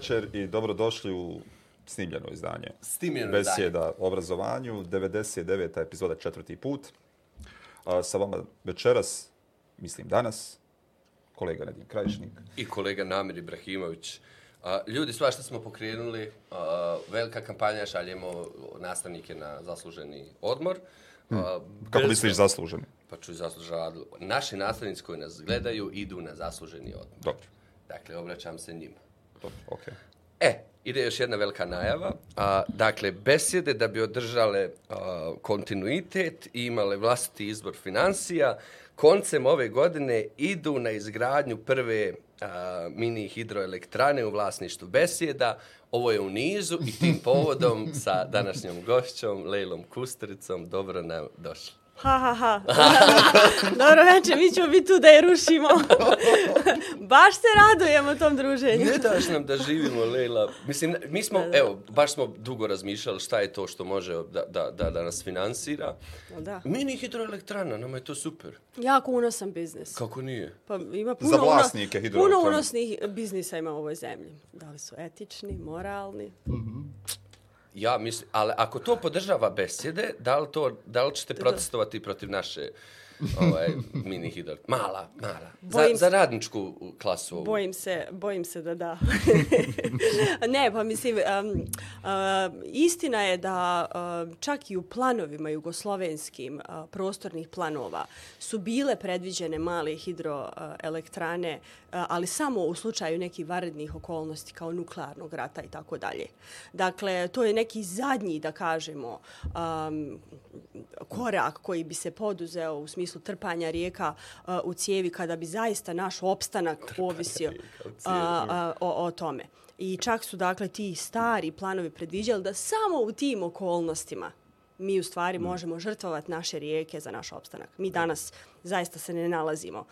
Večer i dobrodošli u snimljeno izdanje. Snimljeno izdanje. Besjeda o obrazovanju, 99. epizoda, četvrti put. A, sa vama večeras, mislim danas, kolega Nedim Krajišnik. I kolega Namir Ibrahimović. A, ljudi, sva što smo pokrenuli, a, velika kampanja, šaljemo nastavnike na zasluženi odmor. A, Kako misliš zasluženi? Pa ću zaslužati. Naši nastavnici koji nas gledaju idu na zasluženi odmor. Dobro, Dakle, obraćam se njima. dobro, okej. E, ide još jedna velika najava. A, dakle, besjede da bi održale a, kontinuitet i imale vlastiti izbor financija, koncem ove godine idu na izgradnju prve a, mini hidroelektrane u vlasništvu besjeda. Ovo je u nizu i tim povodom sa današnjom gošćom, Lejlom Kustricom, dobro nam došli. Ha, ha, ha. Dobro večer, mi ćemo biti tu da je rušimo. Baš se radujemo tom druženju. Ne daš nam da živimo, Lejla. Mislim, mi smo, evo, baš smo dugo razmišljali šta je to što može da, da, da, da nas finansira. Da. Mini hidroelektrana, nama je to super. Jako unosan biznis. Kako nije? Pa ima puno, Za vlasnike hidroelektrana. Puno unosnih biznisa ima u ovoj zemlji. Da li su etični, moralni? Ja mislim, ali ako to podržava besjede, da li, to, da li ćete protestovati protiv naše ovaj, mini hidro? Mala, mala. Za, za radničku klasu ovu. Bojim se, bojim se da da. ne, pa mislim, um, uh, istina je da uh, čak i u planovima jugoslovenskim uh, prostornih planova su bile predviđene male hidroelektrane, uh, ali samo u slučaju nekih varednih okolnosti kao nuklearnog rata i tako dalje. Dakle, to je neki zadnji, da kažemo, um, korak koji bi se poduzeo u smislu trpanja rijeka uh, u cijevi kada bi zaista naš opstanak ovisio rijeka u a, a, o, o tome. I čak su dakle ti stari planovi predviđali da samo u tim okolnostima mi u stvari možemo žrtvovati naše rijeke za naš opstanak. Mi danas zaista se ne nalazimo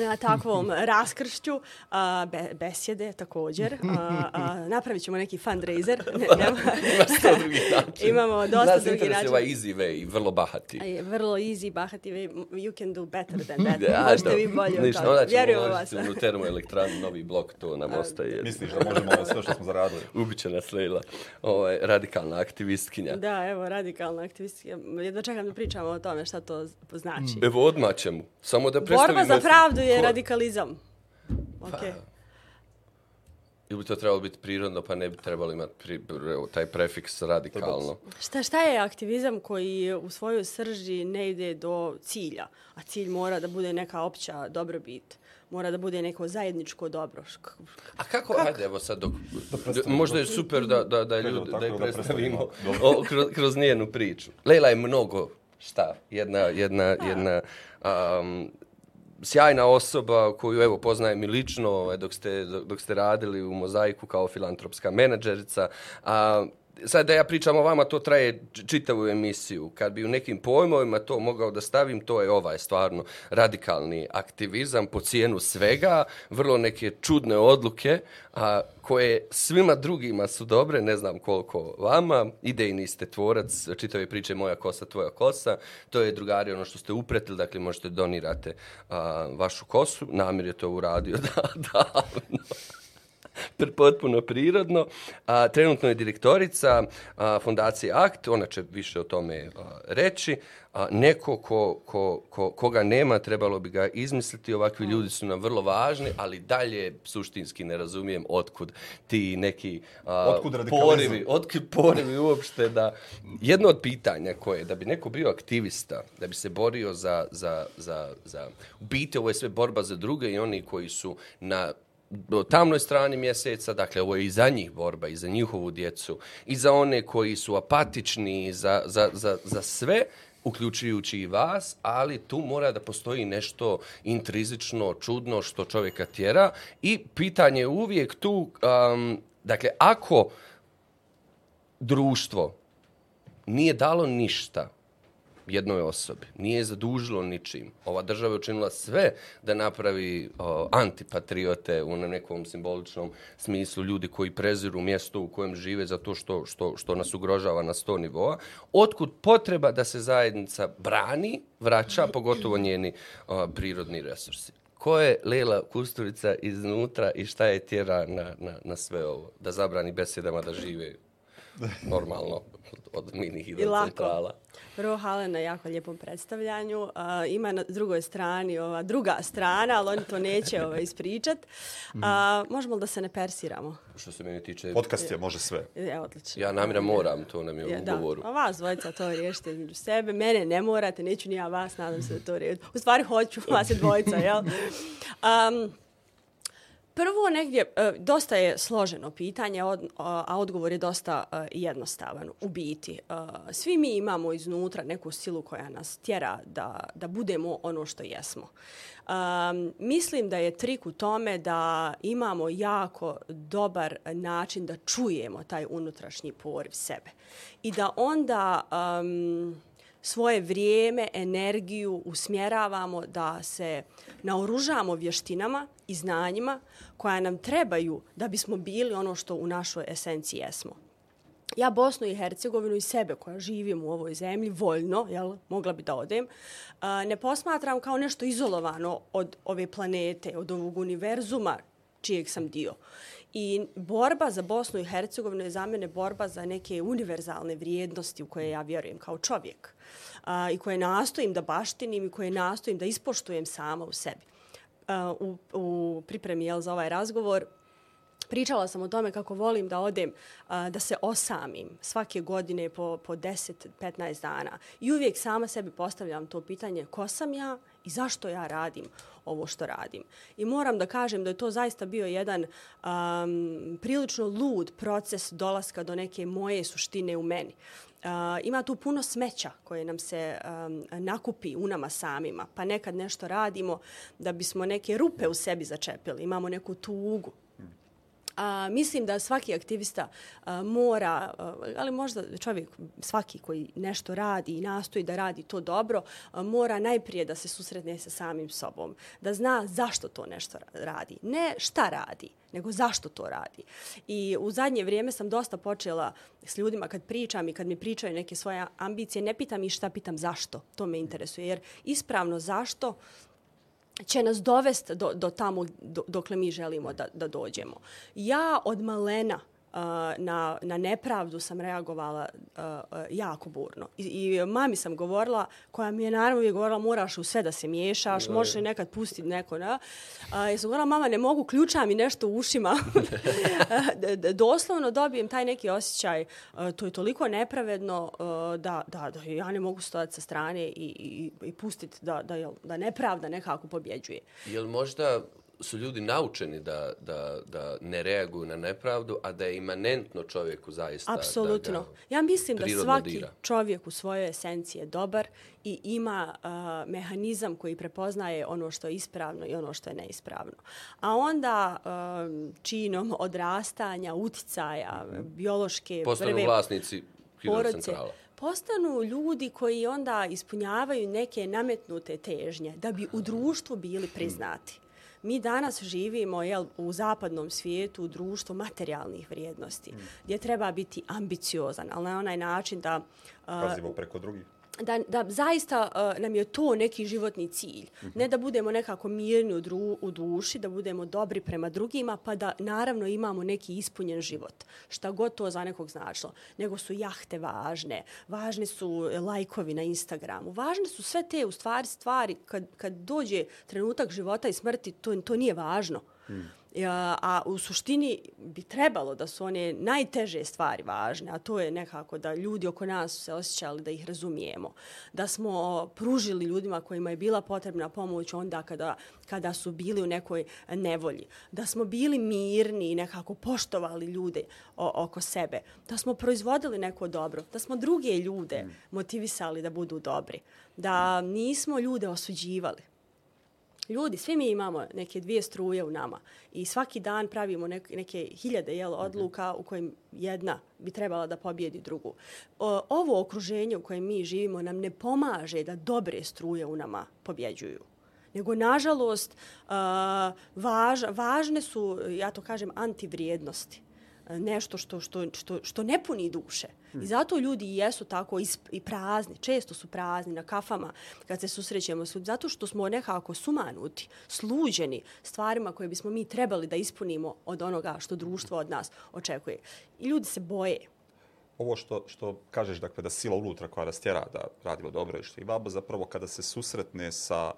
na takvom raskršću a, be, besjede također. A, a, napravit ćemo neki fundraiser. Ne, nema- Ima sto drugih načina. Imamo dosta Nas interesuje načina. ovaj easy way i vrlo bahati. je vrlo easy, bahati, way, you can do better than that. Možete vi bolje od Ništa, toga. onda ćemo uložiti u termoelektranu, novi blok, to nam ostaje. Misliš da možemo ovo sve što smo zaradili? Ubiće nas Lejla, ovaj, radikalna aktivistkinja. Da, evo, radikalna aktivistika. Jedno čekam da pričamo o tome šta to znači. Evo odmah ćemo. Samo da predstavimo... Borba za pravdu je ko- radikalizam. Ok. Ili bi to trebalo biti prirodno, pa ne bi trebalo imati pri, taj prefiks radikalno. Šta, šta je aktivizam koji u svojoj srži ne ide do cilja? A cilj mora da bude neka opća dobrobit. Mora da bude neko zajedničko dobro. A kako, ajde, evo sad dok... možda je super da, da, da, ljud, da je da predstavimo predstavimo. o, kroz, kroz njenu priču. Lejla je mnogo, šta, jedna, jedna, jedna um, sjajna osoba koju evo poznajem i lično ovaj, dok ste, dok, dok ste radili u Mozaiku kao filantropska menadžerica. A, sad da ja pričam o vama, to traje čitavu emisiju. Kad bi u nekim pojmovima to mogao da stavim, to je ovaj stvarno radikalni aktivizam po cijenu svega, vrlo neke čudne odluke, a, koje svima drugima su dobre, ne znam koliko vama, idejni ste tvorac čitave priče Moja kosa, tvoja kosa, to je drugari ono što ste upretili, dakle možete donirate a, vašu kosu, namir je to uradio da, davno. potpuno prirodno. A, trenutno je direktorica a, fondacije Akt, ona će više o tome a, reći. A, neko ko, ko, ko, koga nema, trebalo bi ga izmisliti. Ovakvi ljudi su nam vrlo važni, ali dalje suštinski ne razumijem otkud ti neki a, Otkud porivi, otkud porivi uopšte da... Jedno od pitanja koje je da bi neko bio aktivista, da bi se borio za, za, za, za... U biti ovo je sve borba za druge i oni koji su na tamnoj strani mjeseca, dakle ovo je i za njih borba, i za njihovu djecu, i za one koji su apatični, za, za, za, za sve, uključujući i vas, ali tu mora da postoji nešto intrizično, čudno što čovjeka tjera. I pitanje je uvijek tu, um, dakle, ako društvo nije dalo ništa jednoj osobi. Nije je zadužilo ničim. Ova država je učinila sve da napravi o, antipatriote u nekom simboličnom smislu ljudi koji preziru mjesto u kojem žive zato što, što, što nas ugrožava na sto nivoa. Otkud potreba da se zajednica brani, vraća, pogotovo njeni o, prirodni resursi? Ko je Lela Kusturica iznutra i šta je tjera na, na, na sve ovo? Da zabrani besedama da žive normalno od mini hidrocentrala. Prvo, hvala na jako lijepom predstavljanju. Uh, ima na drugoj strani ova druga strana, ali oni to neće ovaj, ispričat. Uh, možemo li da se ne persiramo? Što se meni tiče... Podcast je, može sve. Je, odlično. Ja namira moram, to nam je u ugovoru. Da, a vas dvojica to riješite između sebe. Mene ne morate, neću ni ja vas, nadam se da to riješite. U stvari hoću vas je dvojica, jel? Um, Prvo negdje, e, dosta je složeno pitanje, a odgovor je dosta e, jednostavan u biti. E, svi mi imamo iznutra neku silu koja nas tjera da, da budemo ono što jesmo. Mislim da je trik u tome da imamo jako dobar način da čujemo taj unutrašnji poriv sebe. I da onda... Um, svoje vrijeme, energiju usmjeravamo da se naoružamo vještinama i znanjima koja nam trebaju da bismo bili ono što u našoj esenciji jesmo. Ja Bosnu i Hercegovinu i sebe koja živim u ovoj zemlji voljno, jel, mogla bi da odem, ne posmatram kao nešto izolovano od ove planete, od ovog univerzuma čijeg sam dio. I borba za Bosnu i Hercegovinu je za mene borba za neke univerzalne vrijednosti u koje ja vjerujem kao čovjek a, i koje nastojim da baštinim i koje nastojim da ispoštujem sama u sebi. A, u, u pripremi jel, za ovaj razgovor pričala sam o tome kako volim da odem, a, da se osamim svake godine po, po 10-15 dana. I uvijek sama sebi postavljam to pitanje ko sam ja i zašto ja radim ovo što radim. I moram da kažem da je to zaista bio jedan um, prilično lud proces dolaska do neke moje suštine u meni. Uh, ima tu puno smeća koje nam se um, nakupi u nama samima, pa nekad nešto radimo da bismo neke rupe u sebi začepili, imamo neku tugu, A, mislim da svaki aktivista a, mora, a, ali možda čovjek svaki koji nešto radi i nastoji da radi to dobro, a, mora najprije da se susretne sa samim sobom, da zna zašto to nešto radi. Ne šta radi, nego zašto to radi. I u zadnje vrijeme sam dosta počela s ljudima kad pričam i kad mi pričaju neke svoje ambicije, ne pitam i šta, pitam zašto. To me interesuje. Jer ispravno zašto će nas dovesti do, do tamo do, dokle mi želimo da, da dođemo. Ja od malena na, na nepravdu sam reagovala uh, jako burno. I, I mami sam govorila, koja mi je naravno uvijek govorila, moraš u sve da se miješaš, no, možeš li nekad pustiti neko, ne? Uh, ja sam govorila, mama, ne mogu, ključa mi nešto u ušima. Doslovno dobijem taj neki osjećaj, uh, to je toliko nepravedno uh, da, da, da ja ne mogu stojati sa strane i, i, i pustiti da, da, da nepravda nekako pobjeđuje. Jel možda su ljudi naučeni da, da, da ne reaguju na nepravdu, a da je imanentno čovjeku zaista Apsolutno. da Ja mislim da svaki dira. čovjek u svojoj esenciji je dobar i ima uh, mehanizam koji prepoznaje ono što je ispravno i ono što je neispravno. A onda uh, činom odrastanja, uticaja, mm -hmm. biološke... Postanu prve vlasnici hidrocentrala postanu ljudi koji onda ispunjavaju neke nametnute težnje da bi u društvu bili priznati. Mi danas živimo jel, u zapadnom svijetu, u društvu materijalnih vrijednosti, mm. gdje treba biti ambiciozan, ali na onaj način da... Uh, Pazimo preko drugih da, da zaista uh, nam je to neki životni cilj. Mm -hmm. Ne da budemo nekako mirni u, dru, u duši, da budemo dobri prema drugima, pa da naravno imamo neki ispunjen život. Šta god to za nekog značilo. Nego su jahte važne, važne su lajkovi na Instagramu, važne su sve te u stvari stvari kad, kad dođe trenutak života i smrti, to, to nije važno. Mm a u suštini bi trebalo da su one najteže stvari važne, a to je nekako da ljudi oko nas se osjećali da ih razumijemo, da smo pružili ljudima kojima je bila potrebna pomoć onda kada, kada su bili u nekoj nevolji, da smo bili mirni i nekako poštovali ljude o, oko sebe, da smo proizvodili neko dobro, da smo druge ljude motivisali da budu dobri, da nismo ljude osuđivali Ljudi, svi mi imamo neke dvije struje u nama i svaki dan pravimo neke, neke hiljade jel, odluka u kojim jedna bi trebala da pobjedi drugu. O, ovo okruženje u kojem mi živimo nam ne pomaže da dobre struje u nama pobjeđuju. Nego, nažalost, uh, važ, važne su, ja to kažem, antivrijednosti nešto što, što, što, što ne puni duše. I zato ljudi i jesu tako i prazni, često su prazni na kafama kad se susrećemo, zato što smo nekako sumanuti, sluđeni stvarima koje bismo mi trebali da ispunimo od onoga što društvo od nas očekuje. I ljudi se boje. Ovo što, što kažeš, dakle, da sila unutra koja rastjera da radimo dobro i što i babo, zapravo kada se susretne sa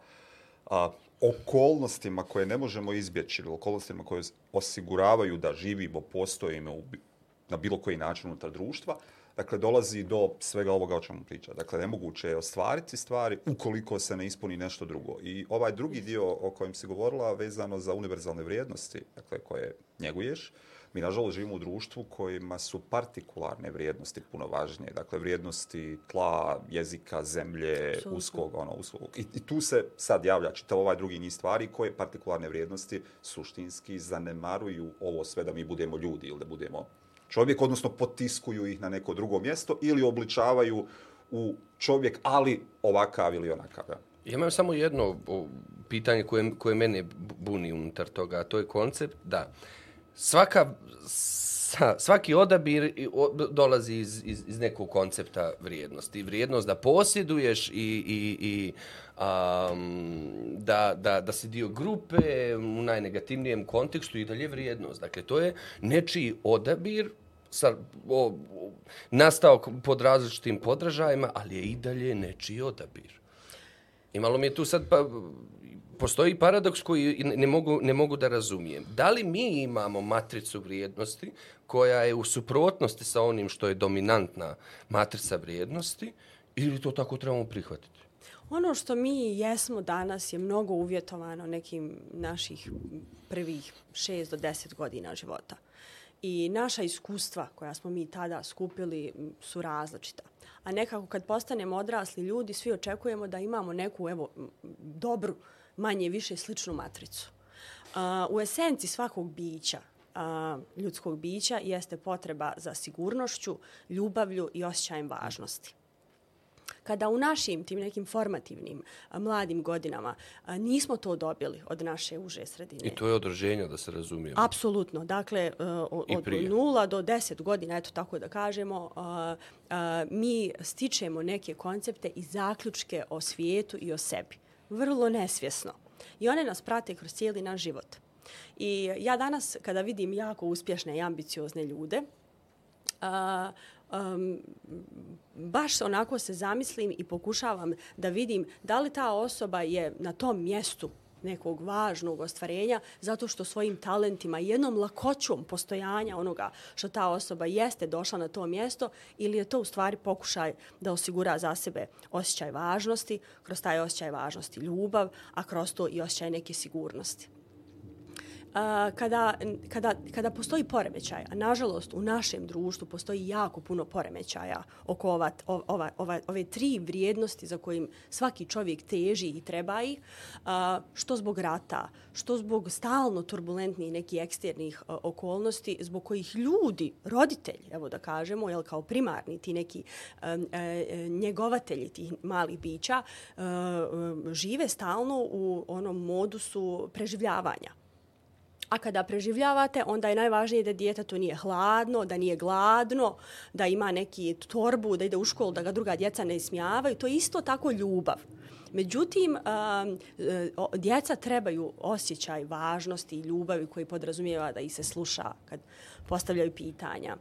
a, okolnostima koje ne možemo izbjeći ili okolnostima koje osiguravaju da živimo, postojimo u, na bilo koji način unutar društva, dakle, dolazi do svega ovoga o čemu priča. Dakle, nemoguće je ostvariti stvari ukoliko se ne ispuni nešto drugo. I ovaj drugi dio o kojem si govorila vezano za univerzalne vrijednosti, dakle, koje njeguješ, mi nažalost živimo u društvu kojima su partikularne vrijednosti puno važnije. Dakle, vrijednosti tla, jezika, zemlje, Absolutno. uskog, ono, uskog. I, I tu se sad javlja čitav ovaj drugi niz stvari koje partikularne vrijednosti suštinski zanemaruju ovo sve da mi budemo ljudi ili da budemo čovjek, odnosno potiskuju ih na neko drugo mjesto ili obličavaju u čovjek, ali ovakav ili onakav. Ja. imam samo jedno pitanje koje, koje mene buni unutar toga, a to je koncept da svaka, svaki odabir dolazi iz, iz, iz nekog koncepta vrijednosti. Vrijednost da posjeduješ i, i, i um, da, da, da si dio grupe u najnegativnijem kontekstu i dalje vrijednost. Dakle, to je nečiji odabir sa, o, o, nastao pod različitim podražajima, ali je i dalje nečiji odabir. I malo mi je tu sad pa, postoji paradoks koji ne mogu, ne mogu da razumijem. Da li mi imamo matricu vrijednosti koja je u suprotnosti sa onim što je dominantna matrica vrijednosti ili to tako trebamo prihvatiti? Ono što mi jesmo danas je mnogo uvjetovano nekim naših prvih 6 do deset godina života. I naša iskustva koja smo mi tada skupili su različita. A nekako kad postanemo odrasli ljudi, svi očekujemo da imamo neku evo, dobru manje više sličnu matricu. U esenciji svakog bića, uh, ljudskog bića, jeste potreba za sigurnošću, ljubavlju i osjećajem važnosti. Kada u našim tim nekim formativnim a, mladim godinama a, nismo to dobili od naše uže sredine. I to je održenje da se razumije. Apsolutno. Dakle, a, od 0 do 10 godina, eto tako da kažemo, a, a, mi stičemo neke koncepte i zaključke o svijetu i o sebi vrlo nesvjesno. I one nas prate kroz cijeli naš život. I ja danas, kada vidim jako uspješne i ambiciozne ljude, a, um, baš onako se zamislim i pokušavam da vidim da li ta osoba je na tom mjestu nekog važnog ostvarenja zato što svojim talentima i jednom lakoćom postojanja onoga što ta osoba jeste došla na to mjesto ili je to u stvari pokušaj da osigura za sebe osjećaj važnosti, kroz taj osjećaj važnosti ljubav, a kroz to i osjećaj neke sigurnosti kada, kada, kada postoji poremećaj, a nažalost u našem društvu postoji jako puno poremećaja oko ova, ova, ova, ove tri vrijednosti za kojim svaki čovjek teži i treba ih, što zbog rata, što zbog stalno turbulentnih nekih eksternih okolnosti, zbog kojih ljudi, roditelji, evo da kažemo, jel, kao primarni ti neki e, e, njegovatelji tih malih bića, e, žive stalno u onom modusu preživljavanja. A kada preživljavate, onda je najvažnije da dijete to nije hladno, da nije gladno, da ima neki torbu, da ide u školu, da ga druga djeca ne ismijavaju. To je isto tako ljubav. Međutim, um, e, djeca trebaju osjećaj važnosti i ljubavi koji podrazumijeva da ih se sluša kad postavljaju pitanja.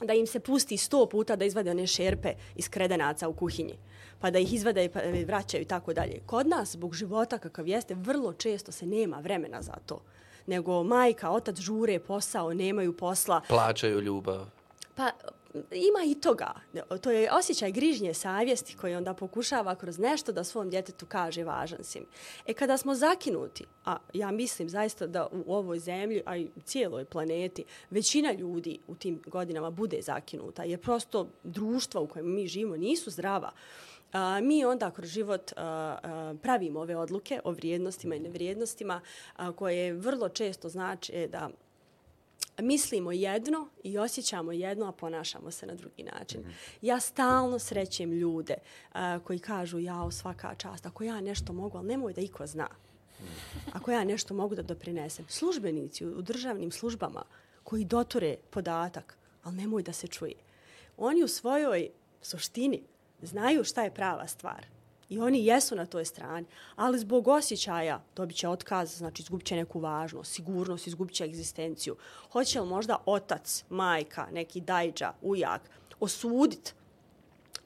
Da im se pusti sto puta da izvade one šerpe iz kredenaca u kuhinji pa da ih izvade i vraćaju i tako dalje. Kod nas, zbog života kakav jeste, vrlo često se nema vremena za to nego majka, otac žure posao, nemaju posla. Plaćaju ljubav. Pa ima i toga. To je osjećaj grižnje savjesti koji onda pokušava kroz nešto da svom djetetu kaže važan sim. E kada smo zakinuti, a ja mislim zaista da u ovoj zemlji, a i cijeloj planeti, većina ljudi u tim godinama bude zakinuta, jer prosto društva u kojem mi živimo nisu zdrava a, mi onda kroz život a, a, pravimo ove odluke o vrijednostima i nevrijednostima a, koje vrlo često znači da mislimo jedno i osjećamo jedno, a ponašamo se na drugi način. -hmm. Ja stalno srećem ljude uh, koji kažu ja svaka čast, ako ja nešto mogu, ali nemoj da iko zna. Ako ja nešto mogu da doprinesem. Službenici u državnim službama koji doture podatak, ali nemoj da se čuje. Oni u svojoj suštini znaju šta je prava stvar. I oni jesu na toj strani, ali zbog osjećaja dobit će otkaz, znači izgubit će neku važnost, sigurnost, izgubit će egzistenciju. Hoće li možda otac, majka, neki dajđa, ujak, osudit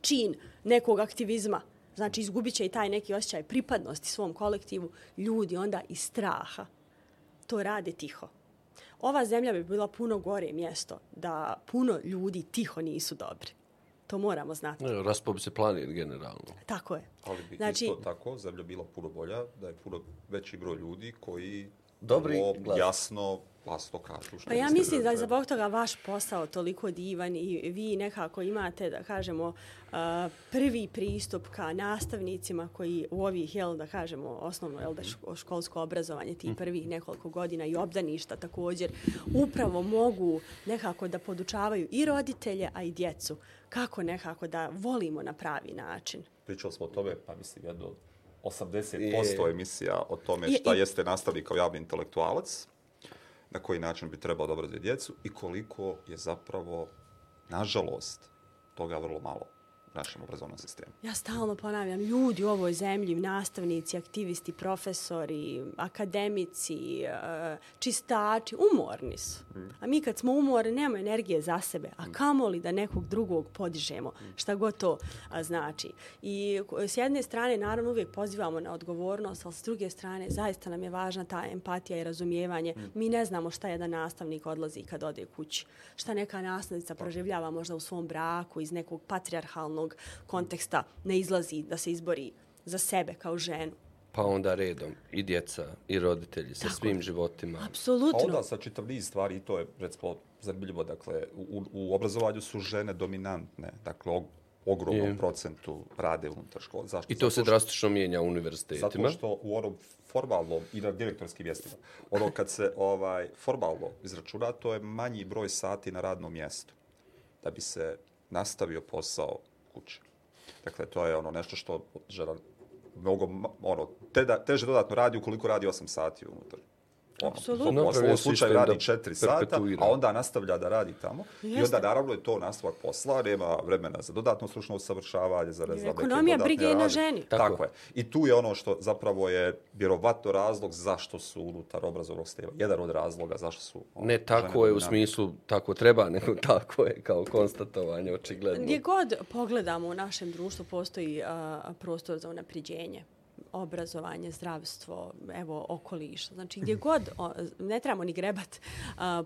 čin nekog aktivizma, znači izgubit će i taj neki osjećaj pripadnosti svom kolektivu, ljudi onda iz straha to rade tiho. Ova zemlja bi bila puno gore mjesto da puno ljudi tiho nisu dobri. To moramo znati. Ne, raspo bi se planir generalno. Tako je. Ali bi znači, isto tako zemlja bila puno bolja, da je puno veći broj ljudi koji Dobri glas. jasno glasno kažu. Što pa ja mislim da je zbog toga vaš posao toliko divan i vi nekako imate, da kažemo, uh, prvi pristup ka nastavnicima koji u ovih, jel, da kažemo, osnovno, jel, da školsko obrazovanje, ti prvih nekoliko godina i obdaništa također, upravo mogu nekako da podučavaju i roditelje, a i djecu kako nekako da volimo na pravi način. Pričali smo o tome, pa mislim, jedno 80% emisija o tome šta I, jeste nastavnik kao javni intelektualac, na koji način bi trebao dobro za djecu i koliko je zapravo, nažalost, toga vrlo malo našem obrazovnom sistemu. Ja stalno ponavljam, ljudi u ovoj zemlji, nastavnici, aktivisti, profesori, akademici, e, čistači, umorni su. Mm. A mi kad smo umorni, nemamo energije za sebe. A kamo li da nekog drugog podižemo, šta god to znači. I s jedne strane, naravno, uvijek pozivamo na odgovornost, ali s druge strane, zaista nam je važna ta empatija i razumijevanje. Mm. Mi ne znamo šta jedan nastavnik odlazi kad ode kući. Šta neka nastavnica proživljava možda u svom braku iz nekog patriarhalnog socijalnog konteksta ne izlazi da se izbori za sebe kao ženu. Pa onda redom i djeca i roditelji sa Tako, svim životima. Apsolutno. Pa onda sa čitav niz stvari i to je recimo zanimljivo. Dakle, u, u obrazovanju su žene dominantne. Dakle, og, ogromnom je. procentu rade unutar škole. Zašto? I to Zato se drastično mijenja u univerzitetima. Zato što u onom formalnom i na direktorskim mjestima, ono kad se ovaj formalno izračuna, to je manji broj sati na radnom mjestu da bi se nastavio posao kuće. Dakle, to je ono nešto što žena mnogo, ono, te da, teže dodatno radi ukoliko radi 8 sati unutar Apsolutno. U ovom slučaju radi četiri sata, a onda nastavlja da radi tamo. Jeste. I onda naravno je to nastavak posla, nema vremena za dodatno stručno usavršavanje, za ne znam Ekonomija brige i na ženi. Tako. Tako je. I tu je ono što zapravo je vjerovatno razlog zašto su unutar obrazovnog steva. Jedan od razloga zašto su... Ono, ne tako je u smislu tako treba, nego tako je kao konstatovanje očigledno. Gdje god pogledamo u našem društvu postoji a, prostor za unapriđenje obrazovanje, zdravstvo, evo, okoliš. Znači, gdje god, ne trebamo ni grebat,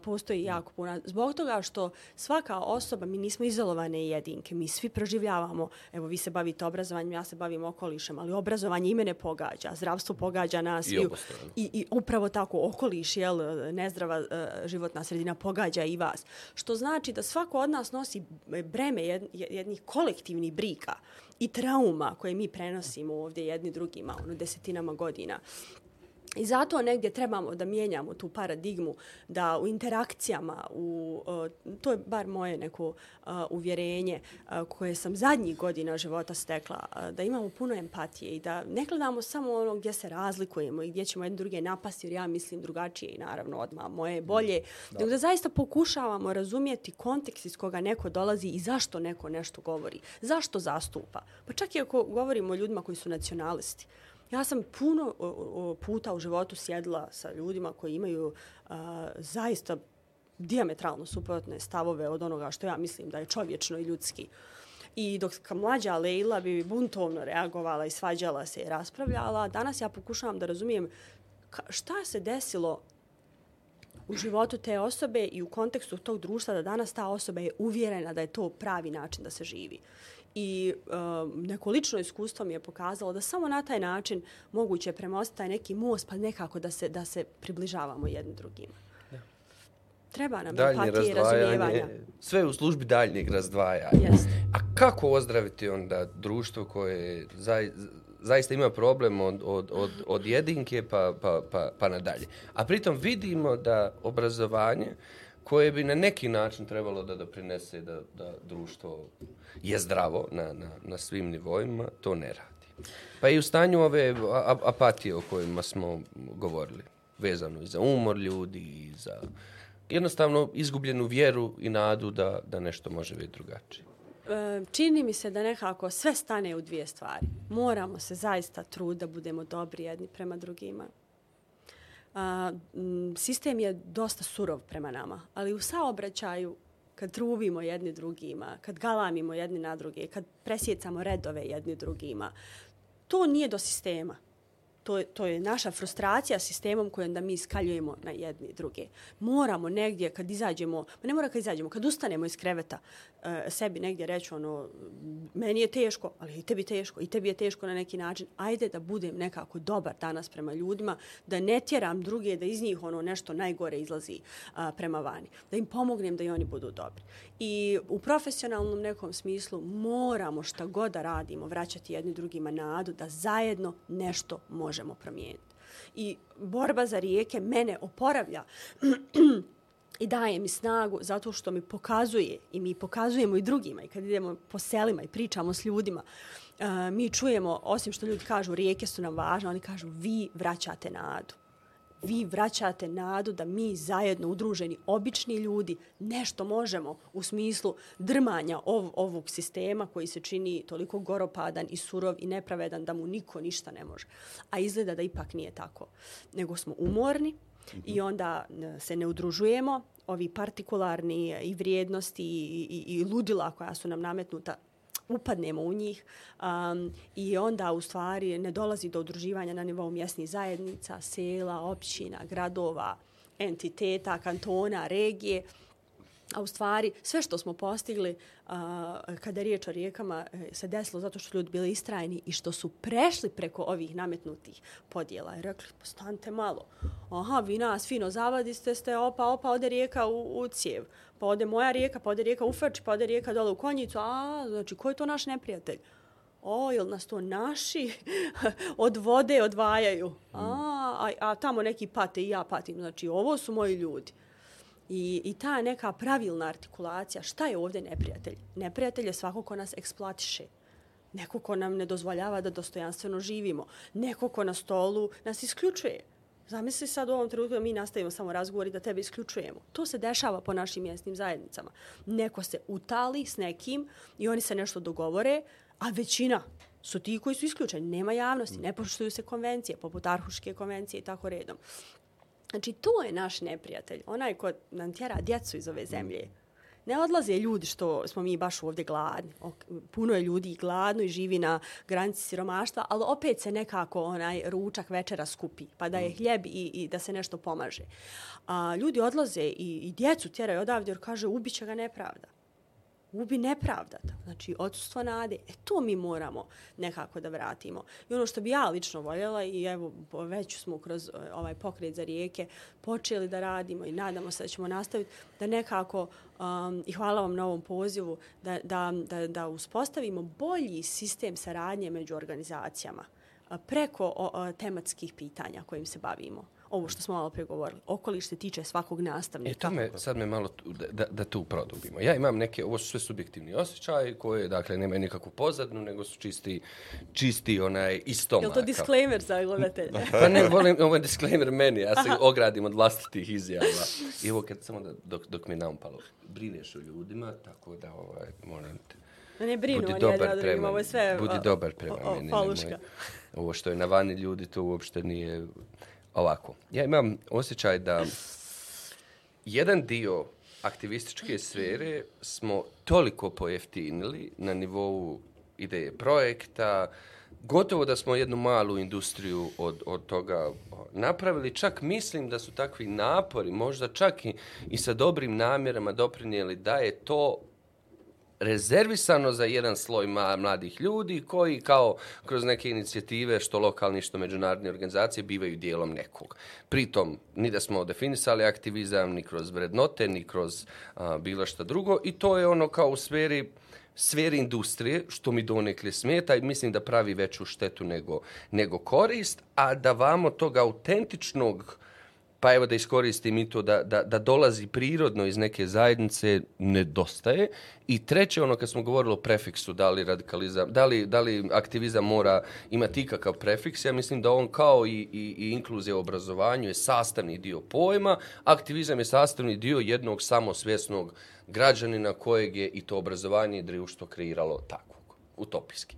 postoji jako puno. Zbog toga što svaka osoba, mi nismo izolovane jedinke, mi svi proživljavamo, evo, vi se bavite obrazovanjem, ja se bavim okolišem, ali obrazovanje ime ne pogađa, zdravstvo pogađa nas. I, i, i upravo tako, okoliš, jel, nezdrava e, životna sredina pogađa i vas. Što znači da svako od nas nosi breme jednih kolektivnih brika i trauma koje mi prenosimo ovdje jedni drugima, ono desetinama godina. I zato negdje trebamo da mijenjamo tu paradigmu, da u interakcijama, u, uh, to je bar moje neko uh, uvjerenje uh, koje sam zadnjih godina života stekla, da imamo puno empatije i da ne gledamo samo ono gdje se razlikujemo i gdje ćemo jedne druge napasti, jer ja mislim drugačije i naravno odmah moje bolje, da. nego da zaista pokušavamo razumijeti kontekst iz koga neko dolazi i zašto neko nešto govori, zašto zastupa. Pa čak i ako govorimo o ljudima koji su nacionalisti, Ja sam puno puta u životu sjedila sa ljudima koji imaju a, zaista diametralno suprotne stavove od onoga što ja mislim da je čovječno i ljudski. I dok ka mlađa Leila bi buntovno reagovala i svađala se i raspravljala, danas ja pokušavam da razumijem šta se desilo u životu te osobe i u kontekstu tog društva da danas ta osoba je uvjerena da je to pravi način da se živi. I um, neko lično iskustvo mi je pokazalo da samo na taj način moguće premostiti taj neki most pa nekako da se, da se približavamo jednim drugima. Treba nam Daljnje empatije i razumijevanja. Sve u službi daljnjeg razdvajanja. Jeste. A kako ozdraviti onda društvo koje zaj, zaista ima problem od, od, od, od jedinke pa, pa, pa, pa nadalje. A pritom vidimo da obrazovanje koje bi na neki način trebalo da doprinese da, da društvo je zdravo na, na, na svim nivoima, to ne radi. Pa i u stanju ove apatije o kojima smo govorili, vezano i za umor ljudi i za jednostavno izgubljenu vjeru i nadu da, da nešto može biti drugačije. E, čini mi se da nekako sve stane u dvije stvari. Moramo se zaista trud da budemo dobri jedni prema drugima. A, sistem je dosta surov prema nama, ali u saobraćaju kad truvimo jedni drugima, kad galamimo jedni na druge, kad presjecamo redove jedni drugima, to nije do sistema to, to je naša frustracija sistemom koju onda mi skaljujemo na jedni druge. Moramo negdje kad izađemo, pa ne mora kad izađemo, kad ustanemo iz kreveta, e, sebi negdje reći ono, meni je teško, ali i tebi teško, i tebi je teško na neki način. Ajde da budem nekako dobar danas prema ljudima, da ne tjeram druge, da iz njih ono nešto najgore izlazi a, prema vani. Da im pomognem da i oni budu dobri. I u profesionalnom nekom smislu moramo šta god da radimo, vraćati jedni drugima nadu, da zajedno nešto može možemo promijeniti. I borba za rijeke mene oporavlja i daje mi snagu zato što mi pokazuje i mi pokazujemo i drugima i kad idemo po selima i pričamo s ljudima, uh, mi čujemo, osim što ljudi kažu rijeke su nam važne, oni kažu vi vraćate nadu vi vraćate nadu da mi zajedno udruženi obični ljudi nešto možemo u smislu drmanja ov, ovog sistema koji se čini toliko goropadan i surov i nepravedan da mu niko ništa ne može. A izgleda da ipak nije tako. Nego smo umorni i onda e, se ne udružujemo, ovi partikularni i vrijednosti i, i, i ludila koja su nam nametnuta upadnemo u njih um, i onda u stvari ne dolazi do udruživanja na nivou mjesnih zajednica, sela, općina, gradova, entiteta, kantona, regije. A u stvari sve što smo postigli uh, kada je riječ o rijekama e, se desilo zato što ljudi bili istrajni i što su prešli preko ovih nametnutih podjela. I rekli, postante malo. Aha, vi nas fino zavadiste ste, opa, opa, ode rijeka u, u cijev pa ode moja rijeka, pa ode rijeka u Frč, pa ode rijeka dole u Konjicu, a znači ko je to naš neprijatelj? O, jel nas to naši od vode odvajaju? A, a, a tamo neki pate i ja patim. Znači, ovo su moji ljudi. I, I ta neka pravilna artikulacija, šta je ovdje neprijatelj? Neprijatelj je svako ko nas eksploatiše. Neko ko nam ne dozvoljava da dostojanstveno živimo. Neko ko na stolu nas isključuje. Zamisli sad u ovom trenutku da mi nastavimo samo razgovor i da tebe isključujemo. To se dešava po našim mjesnim zajednicama. Neko se utali s nekim i oni se nešto dogovore, a većina su ti koji su isključeni. Nema javnosti, ne poštuju se konvencije, poput Arhuške konvencije i tako redom. Znači, to je naš neprijatelj. Onaj ko nam tjera djecu iz ove zemlje ne odlaze ljudi što smo mi baš ovdje gladni. Puno je ljudi gladno i živi na granici siromaštva, ali opet se nekako onaj ručak večera skupi, pa da je mm. hljeb i, i da se nešto pomaže. A ljudi odlaze i, i djecu tjeraju odavde jer kaže ubiće ga nepravda ubi nepravda. znači odsustvo nade. E to mi moramo nekako da vratimo. I ono što bi ja lično voljela i evo već smo kroz e, ovaj pokret za rijeke počeli da radimo i nadamo se da ćemo nastaviti da nekako um, i hvala vam na ovom pozivu da, da, da, da uspostavimo bolji sistem saradnje među organizacijama preko o, o, tematskih pitanja kojim se bavimo ovo što smo malo pregovorili. Okoliš se tiče svakog nastavnika. E to me, sad me malo tu, da, da tu produbimo. Ja imam neke, ovo su sve subjektivni osjećaji koje, dakle, nema nikakvu pozadnu, nego su čisti, čisti onaj istomak. Je to disclaimer za gledatelje? pa ne, volim, ovo je disclaimer meni, ja se ogradim od vlastitih izjava. I ovo kad samo da, dok, dok mi naumpalo, brineš o ljudima, tako da, ovaj, moram te, Ne brinu, budi dobar prema, ovo je sve budi dobar prema o, o, meni. Nemoj, ovo što je na vani ljudi, to uopšte nije Ovako, ja imam osjećaj da jedan dio aktivističke sfere smo toliko pojeftinili na nivou ideje projekta, gotovo da smo jednu malu industriju od, od toga napravili. Čak mislim da su takvi napori, možda čak i, i sa dobrim namjerama doprinijeli da je to rezervisano za jedan sloj mladih ljudi koji kao kroz neke inicijative što lokalni što međunarodne organizacije bivaju dijelom nekog. Pritom, ni da smo definisali aktivizam, ni kroz vrednote, ni kroz a, bilo šta drugo i to je ono kao u sferi sferi industrije, što mi donekle smeta i mislim da pravi veću štetu nego, nego korist, a da vamo tog autentičnog pa evo da iskoristim i to da, da, da dolazi prirodno iz neke zajednice, nedostaje. I treće, ono kad smo govorili o prefiksu, da li radikalizam, da li, da li aktivizam mora imati ikakav prefiks, ja mislim da on kao i, i, i inkluzija u obrazovanju je sastavni dio pojma, aktivizam je sastavni dio jednog samosvjesnog građanina kojeg je i to obrazovanje i društvo kreiralo takvog, utopijski.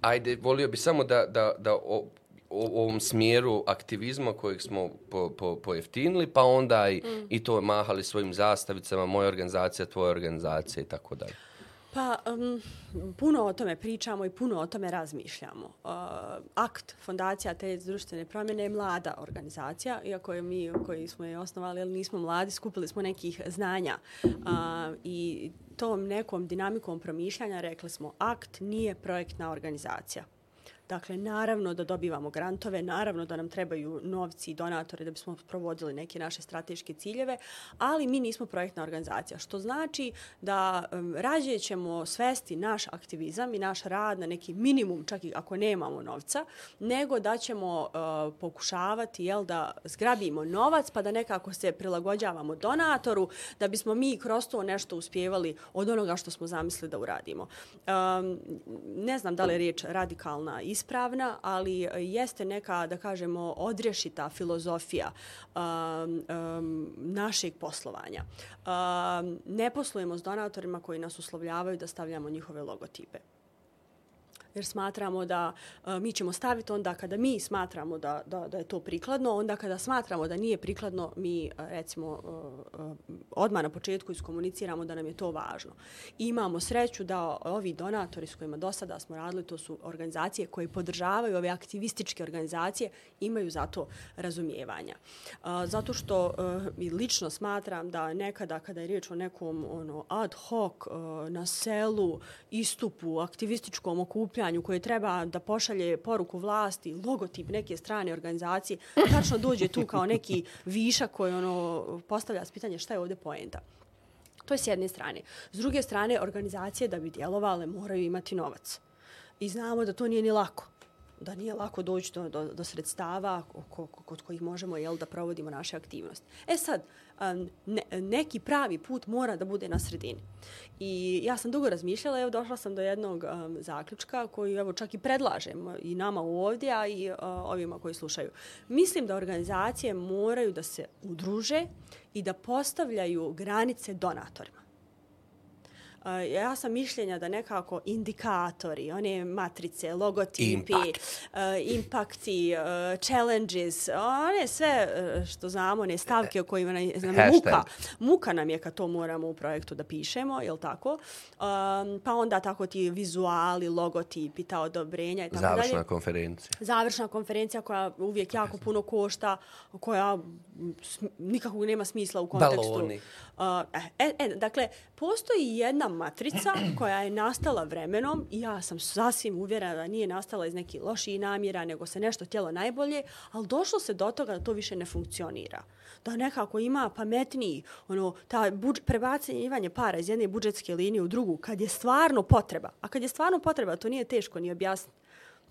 Ajde, volio bi samo da, da, da o, ovom smjeru aktivizma kojeg smo po, po, pojeftinili, pa onda i, mm. i to mahali svojim zastavicama, moja organizacija, tvoja organizacija i tako dalje. Pa, um, puno o tome pričamo i puno o tome razmišljamo. Uh, akt Fondacija te društvene promjene je mlada organizacija, iako je mi koji smo je osnovali, ali nismo mladi, skupili smo nekih znanja uh, i tom nekom dinamikom promišljanja rekli smo akt nije projektna organizacija. Dakle, naravno da dobivamo grantove, naravno da nam trebaju novci i donatore da bismo provodili neke naše strateške ciljeve, ali mi nismo projektna organizacija, što znači da um, rađe ćemo svesti naš aktivizam i naš rad na neki minimum, čak i ako nemamo novca, nego da ćemo uh, pokušavati jel, da zgrabimo novac pa da nekako se prilagođavamo donatoru da bismo mi kroz to nešto uspjevali od onoga što smo zamislili da uradimo. Um, ne znam da li je riječ radikalna ispravna, ali e, jeste neka, da kažemo, odrešita filozofija um, um, našeg poslovanja. Um, ne poslujemo s donatorima koji nas uslovljavaju da stavljamo njihove logotipe jer smatramo da e, mi ćemo staviti onda kada mi smatramo da, da, da je to prikladno, onda kada smatramo da nije prikladno, mi e, recimo uh, odmah na početku iskomuniciramo da nam je to važno. I imamo sreću da ovi donatori s kojima do sada smo radili, to su organizacije koje podržavaju ove aktivističke organizacije, imaju za to razumijevanja. Zato što i lično smatram da nekada kada je riječ o nekom ono, ad hoc na selu, istupu, aktivističkom okupljanju, okupljanju koje treba da pošalje poruku vlasti, logotip neke strane organizacije, tačno dođe tu kao neki viša koji ono postavlja pitanje šta je ovdje poenta. To je s jedne strane. S druge strane, organizacije da bi djelovale moraju imati novac. I znamo da to nije ni lako da nije lako doći do, do, do sredstava kod kojih možemo jel, da provodimo naše aktivnosti. E sad, ne, neki pravi put mora da bude na sredini. I ja sam dugo razmišljala, evo došla sam do jednog um, zaključka koji evo čak i predlažem i nama ovdje, a i uh, ovima koji slušaju. Mislim da organizacije moraju da se udruže i da postavljaju granice donatorima ja sam mišljenja da nekako indikatori, one matrice, logotipi, Impact. uh, impakti, uh, challenges, one sve što znamo, one stavke o kojima nam, je muka. Muka nam je kad to moramo u projektu da pišemo, je tako? Pa onda tako ti vizuali, logotipi, ta odobrenja i tako Završna dalje. Završna konferencija. Završna konferencija koja uvijek jako puno košta, koja nikakvog nema smisla u kontekstu. Baloni. E, e, dakle, postoji jedna matrica koja je nastala vremenom i ja sam sasvim uvjerena da nije nastala iz nekih loših namjera, nego se nešto tijelo najbolje, ali došlo se do toga da to više ne funkcionira. Da nekako ima pametniji, ono, ta buđ, prebacivanje para iz jedne budžetske linije u drugu, kad je stvarno potreba. A kad je stvarno potreba, to nije teško ni objasniti.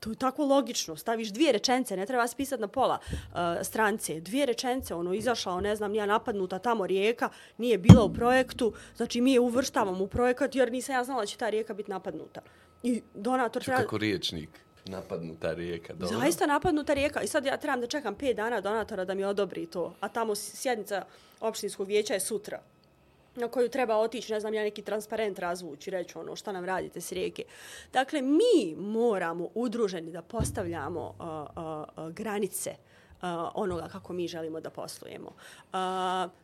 To je tako logično. Staviš dvije rečence, ne treba spisati na pola uh, strance. Dvije rečence, ono, izašao, ne znam, nija napadnuta tamo rijeka, nije bila u projektu, znači mi je uvrštavamo u projekat jer nisam ja znala da će ta rijeka biti napadnuta. I donator treba... Kako riječnik? Napadnuta rijeka, dobro. Zaista napadnuta rijeka. I sad ja trebam da čekam pet dana donatora da mi odobri to. A tamo sjednica opštinskog vijeća je sutra na koju treba otići, ne znam, ja neki transparent razvući, reći ono šta nam radite s rijeke. Dakle, mi moramo udruženi da postavljamo uh, uh, uh, granice uh, onoga kako mi želimo da poslujemo. Uh,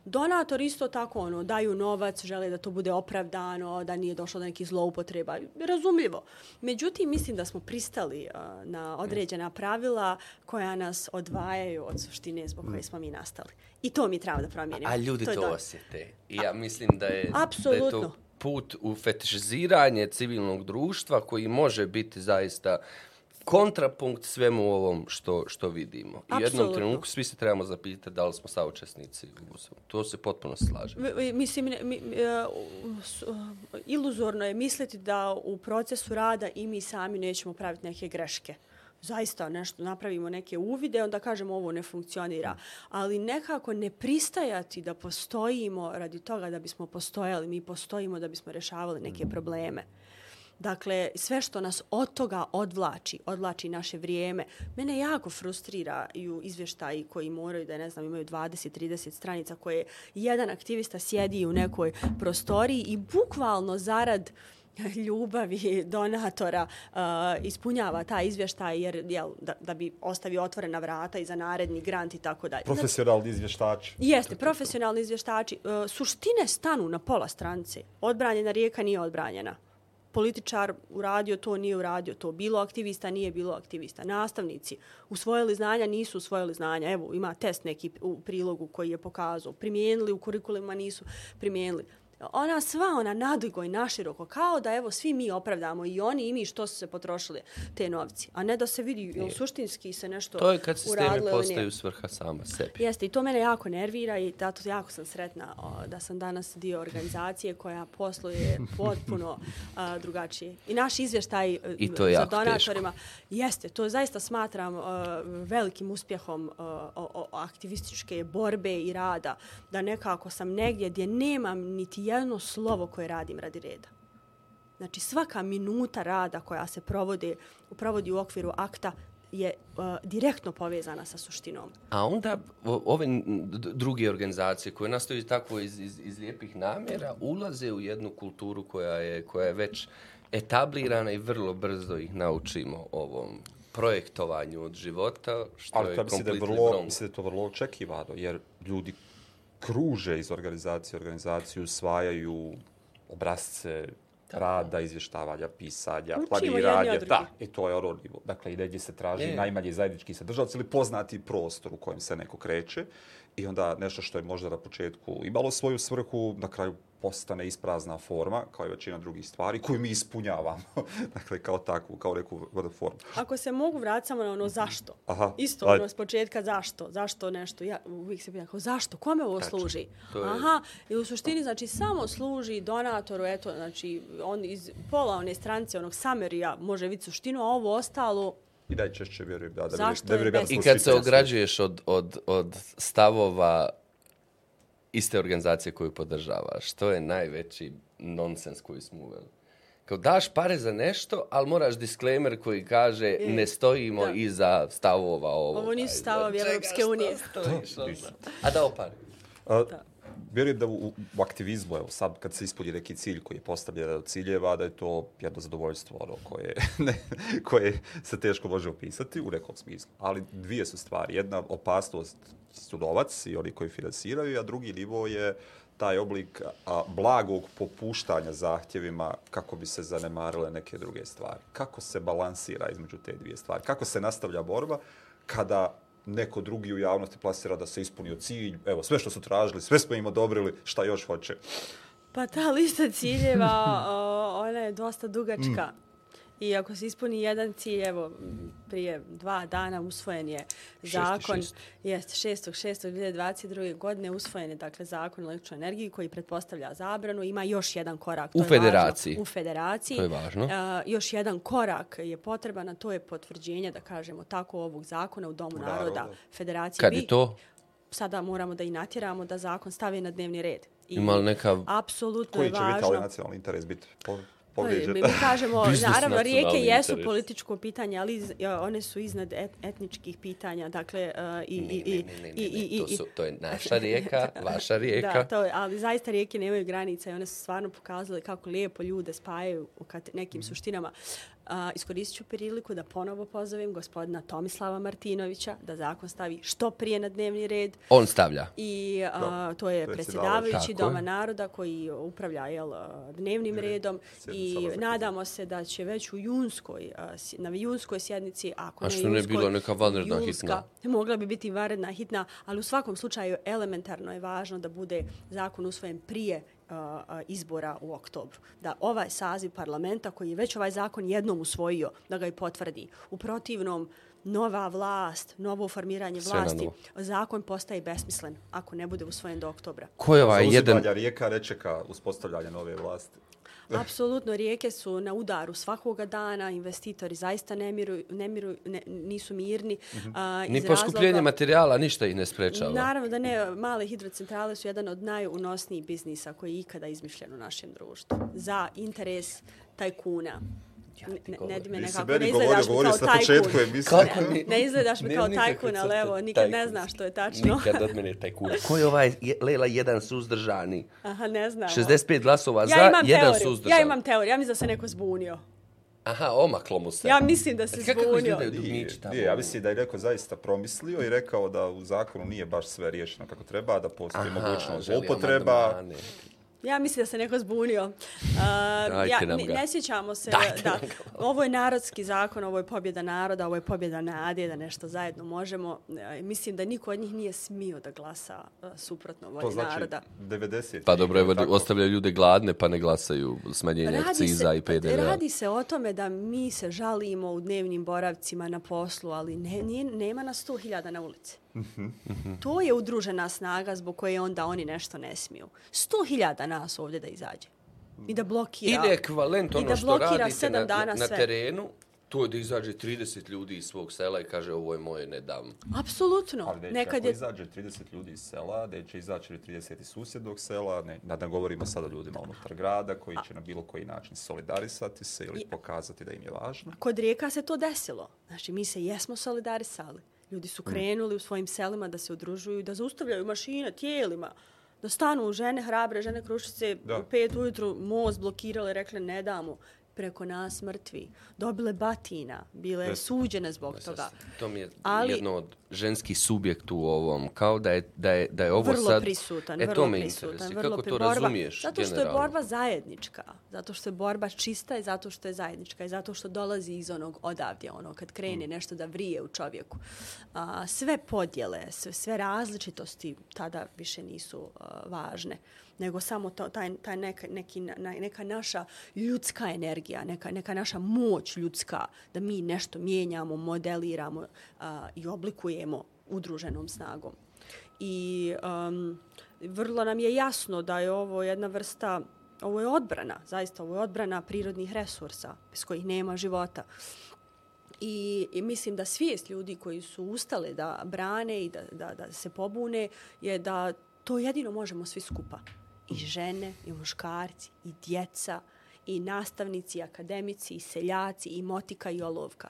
donator isto tako ono, daju novac, žele da to bude opravdano, da nije došlo do nekih zloupotreba. Razumljivo. Međutim, mislim da smo pristali uh, na određena pravila koja nas odvajaju od suštine zbog koje smo mi nastali. I to mi treba da promijenimo. A ljudi to, to osjete. I ja mislim da je, da je to put u fetišiziranje civilnog društva koji može biti zaista kontrapunkt svemu ovom što, što vidimo. I u jednom trenutku svi se trebamo zapitati da li smo saučesnici. To se potpuno slaže. Mi- mi- Mislim, mi, mi, e, uh, iluzorno je misliti da u procesu rada i mi sami nećemo praviti neke greške. Zaista nešto napravimo neke uvide, onda kažemo ovo ne funkcionira. Ali nekako ne pristajati da postojimo radi toga da bismo postojali. Mi postojimo da bismo rješavali neke probleme. Dakle, sve što nas od toga odvlači, odvlači naše vrijeme. Mene jako frustriraju izvještaji koji moraju da, ne znam, imaju 20-30 stranica koje jedan aktivista sjedi u nekoj prostoriji i bukvalno zarad ljubavi donatora uh, ispunjava taj izvještaj jer jel, da, da bi ostavio otvorena vrata i za naredni grant i tako dalje. Profesionalni izvještači. Jeste, profesionalni izvještači. E, suštine stanu na pola strance. Odbranjena rijeka nije odbranjena. Političar uradio to, nije uradio to. Bilo aktivista, nije bilo aktivista. Nastavnici usvojili znanja, nisu usvojili znanja. Evo, ima test neki u prilogu koji je pokazao. Primijenili u kurikulima, nisu primijenili. Ona sva, ona nadugo i naširoko, kao da evo svi mi opravdamo i oni i mi što su se potrošili te novci. A ne da se vidi, jel suštinski se nešto To je kad sistemi ili nije. postaju svrha sama sebi. Jeste, i to mene jako nervira i zato jako sam sretna o, da sam danas dio organizacije koja posluje potpuno a, drugačije. I naš izvještaj e, I to je za donatorima, jeste, to zaista smatram a, velikim uspjehom a, o, o, aktivističke borbe i rada, da nekako sam negdje gdje nemam niti jedno slovo koje radim radi reda. Znači svaka minuta rada koja se provodi, provodi u okviru akta je uh, direktno povezana sa suštinom. A onda o- ove druge organizacije koje nastaju tako iz, iz, iz lijepih namjera ulaze u jednu kulturu koja je, koja je već etablirana i vrlo brzo ih naučimo ovom projektovanju od života, što Ali je to mislim da je vrlo, mislim da je to vrlo očekivano, jer ljudi kruže iz organizacije u organizaciju, usvajaju obrazce rada, izvještavanja, pisanja, Učimo planiranja. Da, i to je ono nivo. Dakle, i negdje se traži Je. najmanji zajednički sadržavac ili poznati prostor u kojem se neko kreće i onda nešto što je možda na početku imalo svoju svrhu, na kraju postane isprazna forma, kao i većina drugih stvari, koju mi ispunjavamo. dakle, kao takvu, kao neku vrdu formu. Ako se mogu vratiti samo na ono zašto. Aha, Isto ajde. ono s početka zašto. Zašto nešto. Ja uvijek se pitam kao zašto? Kome ovo služi? To je- Aha. I u suštini znači samo služi donatoru. Eto, znači on iz pola one stranice onog samerija može vidjeti suštinu, a ovo ostalo I najčešće vjerujem da, da, Zašto da je vjerujem ja da bez- I smo kad svi se to ograđuješ od, od, od stavova iste organizacije koju podržavaš, to je najveći nonsens koji smo uveli. Kao daš pare za nešto, ali moraš disclaimer koji kaže ne stojimo da. iza stavova ovoga. Ovo nisu stavovi Europske unije. stojiš? A dao pare. A, vjerujem da u, u aktivizmu, evo sad kad se ispuni neki cilj koji je postavljen od ciljeva, da je to jedno zadovoljstvo ono, koje, ne, koje se teško može opisati u nekom smislu. Ali dvije su stvari. Jedna opasnost su novac i oni koji finansiraju, a drugi nivo je taj oblik a, blagog popuštanja zahtjevima kako bi se zanemarile neke druge stvari. Kako se balansira između te dvije stvari? Kako se nastavlja borba kada neko drugi u javnosti plasira da se ispunio cilj, evo, sve što su tražili, sve smo im odobrili, šta još hoće. Pa ta lista ciljeva, o, ona je dosta dugačka. I ako se ispuni jedan cilj, evo, prije dva dana usvojen je zakon. Jeste, 6.6.2022. godine usvojen je, dakle, zakon o električnoj energiji koji pretpostavlja zabranu. Ima još jedan korak. to U je važno, federaciji. U federaciji. To je važno. A, još jedan korak je potreban, a to je potvrđenje, da kažemo tako, ovog zakona u Domu Naroda. naroda Federacije. Kad je to? Sada moramo da i natjeramo da zakon stavi na dnevni red. I Ima li neka- Apsolutno Koji je će važno. vitalni nacionalni interes biti po, povrijeđen? Mi kažemo, naravno, rijeke jesu interes. političko pitanje, ali iz, ja, one su iznad et, etničkih pitanja. Dakle, uh, i, i, Ne, ne, ne, i, i, ne, i, to, su, to je naša rijeka, vaša rijeka. Da, to je, ali zaista rijeke nemaju granica i one su stvarno pokazale kako lijepo ljude spajaju u nekim suštinama. Iskoristit ću priliku da ponovo pozovem gospodina Tomislava Martinovića da zakon stavi što prije na dnevni red. On stavlja. I a, to je predsjedavajući. Doma naroda koji upravlja jel, dnevnim redom Sjednica i nadamo se da će već u junskoj, na junskoj sjednici, ako A ne što ne junskoj, bila neka vanredna hitna? Mogla bi biti vanredna hitna, ali u svakom slučaju elementarno je važno da bude zakon usvojen prije izbora u oktobru. Da ovaj saziv parlamenta koji je već ovaj zakon jednom usvojio, da ga i potvrdi. U protivnom, nova vlast, novo formiranje vlasti, zakon postaje besmislen ako ne bude usvojen do oktobra. Ko je ovaj jedan... Zauzimanja rijeka ne čeka uspostavljanje nove vlasti. Apsolutno, rijeke su na udaru svakoga dana, investitori zaista ne miru, ne miru, ne, nisu mirni. a, Ni iz poskupljenje razloga- materijala ništa ih ne sprečava. Naravno da ne, male hidrocentrale su jedan od najunosnijih biznisa koji je ikada izmišljen u našem društvu. Za interes tajkuna. Ne, ne, ne, di me Nisi nekako, meni ne govorio, izgledaš mi govorio kao na početku tajkun. Kako Ne izgledaš mi kao tajkun, ali evo, nikad ne tajkunske. znaš što je tačno. Nikad od mene taj kur. Ko je ovaj, je, Lela, jedan suzdržani? Aha, ne znam. 65 glasova za, ja imam jedan teoriju. suzdržan. Ja imam teoriju. Ja mislim da se neko zbunio. Aha, omaklo mu se. Ja mislim da se A Kako zbunio. izgledaju dugmići tamo? nije, ja mislim da je neko zaista promislio i rekao da u zakonu nije baš sve riješeno kako treba, da postoji Aha, mogućnost želi zloupotreba. Ja mislim da se neko zbunio. Uh, ja, nam ne, ga. ne sjećamo se Dajte da nam ga. ovo je narodski zakon, ovo je pobjeda naroda, ovo je pobjeda nade, da nešto zajedno možemo. E, mislim da niko od njih nije smio da glasa uh, suprotno To volji znači naroda. 90. Pa dobro, evo, ostavljaju ljude gladne pa ne glasaju smanjenje akciza i PDV-a. radi se o tome da mi se žalimo u dnevnim boravcima na poslu, ali ne, nije, nema nas 100.000 na ulici. To je udružena snaga zbog koje onda oni nešto ne smiju. 100.000 nas ovdje da izađe. I da blokira. Ili ekvivalent I ono da što blokira radite na, dana na sve. terenu, to je da izađe 30 ljudi iz svog sela i kaže ovo je moje, ne dam. Apsolutno. Ali neće, Nekad ako je izađe 30 ljudi iz sela, da će izaći ili 30 iz susjednog sela, ne, da ne govorimo sada o ljudima unutar grada koji će na bilo koji način solidarisati se ili pokazati da im je važno. kod rijeka se to desilo. Znači, mi se jesmo solidarisali. Ljudi su krenuli u svojim selima da se udružuju, da zaustavljaju mašine tijelima, da stanu žene hrabre, žene krušice, Da. u pet ujutru most blokirale, rekle ne damo preko nas mrtvi. Dobile batina, bile Jeste. suđene zbog toga. To mi je Ali- jedno od ženski subjekt u ovom, kao da je, da je, da je ovo vrlo sad... prisutan, e, vrlo to me prisutan, interesuje. vrlo Kako pri- to borba, razumiješ Zato što generalno? je borba zajednička, zato što je borba čista i zato što je zajednička i zato što dolazi iz onog odavdje, ono kad krene Mm. nešto da vrije u čovjeku. A, sve podjele, sve, sve različitosti tada više nisu a, važne nego samo to, taj, taj neka, neki, na, neka naša ljudska energija, neka, neka naša moć ljudska, da mi nešto mijenjamo, modeliramo a, i oblikujemo udruženom snagom. I um, vrlo nam je jasno da je ovo jedna vrsta, ovo je odbrana, zaista ovo je odbrana prirodnih resursa bez kojih nema života. I, I mislim da svijest ljudi koji su ustale da brane i da, da, da se pobune je da to jedino možemo svi skupa. I žene, i muškarci, i djeca, i nastavnici, i akademici, i seljaci, i motika, i olovka.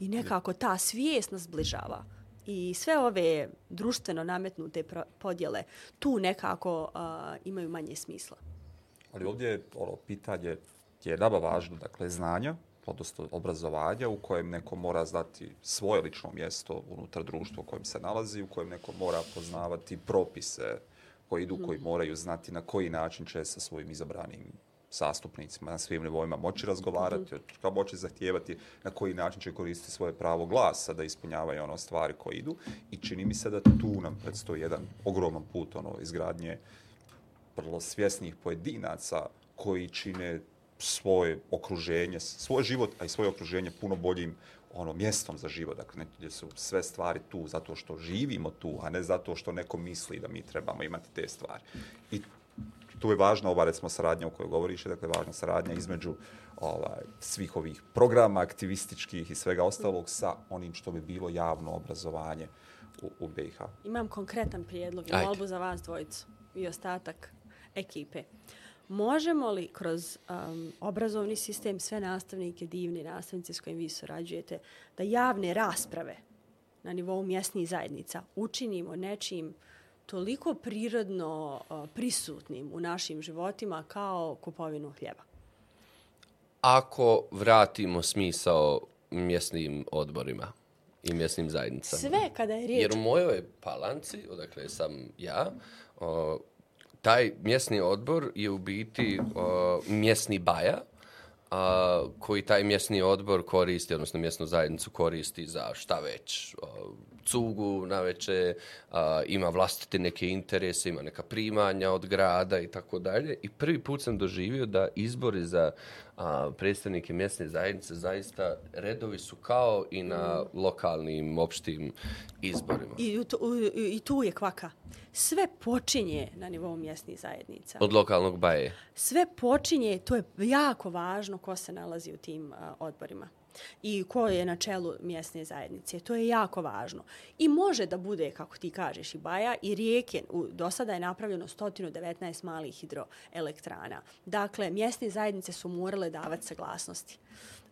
I nekako ta svijest nas zbližava. I sve ove društveno nametnute podjele tu nekako uh, imaju manje smisla. Ali ovdje je ono, pitanje je nama važno, dakle, znanja, odnosno obrazovanja u kojem neko mora znati svoje lično mjesto unutar društva u kojem se nalazi, u kojem neko mora poznavati propise koji idu, koji moraju znati na koji način će sa svojim izabranim sastupnicima na svim nivoima moći razgovarati, kao moći zahtijevati na koji način će koristiti svoje pravo glasa da ispunjavaju ono stvari koje idu. I čini mi se da tu nam predstoji jedan ogroman put ono, izgradnje vrlo svjesnih pojedinaca koji čine svoje okruženje, svoj život, a i svoje okruženje puno boljim ono mjestom za život. Dakle, ne, gdje su sve stvari tu zato što živimo tu, a ne zato što neko misli da mi trebamo imati te stvari. I tu je važna ova, recimo, saradnja o kojoj govoriš, dakle, važna saradnja između ovaj, svih ovih programa aktivističkih i svega ostalog sa onim što bi bilo javno obrazovanje u, u BiH. Imam konkretan prijedlog i molbu za vas dvojicu i ostatak ekipe. Možemo li kroz um, obrazovni sistem, sve nastavnike, divni nastavnice s kojim vi surađujete, da javne rasprave na nivou mjesnih zajednica učinimo nečim toliko prirodno uh, prisutnim u našim životima kao kupovinu hljeba? Ako vratimo smisao mjesnim odborima i mjesnim zajednicama. Sve kada je riječ Jer u mojoj palanci, odakle sam ja, o, taj mjesni odbor je u biti uh, mjesni baja, a, koji taj mjesni odbor koristi, odnosno mjesnu zajednicu koristi za šta već, o, cugu na veče, a, ima vlastite neke interese, ima neka primanja od grada i tako dalje. I prvi put sam doživio da izbori za a, predstavnike mjesne zajednice zaista redovi su kao i na lokalnim opštim izborima. I, u, I tu je kvaka. Sve počinje na nivou mjesnih zajednica. Od lokalnog baje. Sve počinje, to je jako važno ko se nalazi u tim a, odborima i ko je na čelu mjesne zajednice. To je jako važno. I može da bude, kako ti kažeš, i Baja i rijeke. U, do sada je napravljeno 119 malih hidroelektrana. Dakle, mjesne zajednice su morale davati saglasnosti.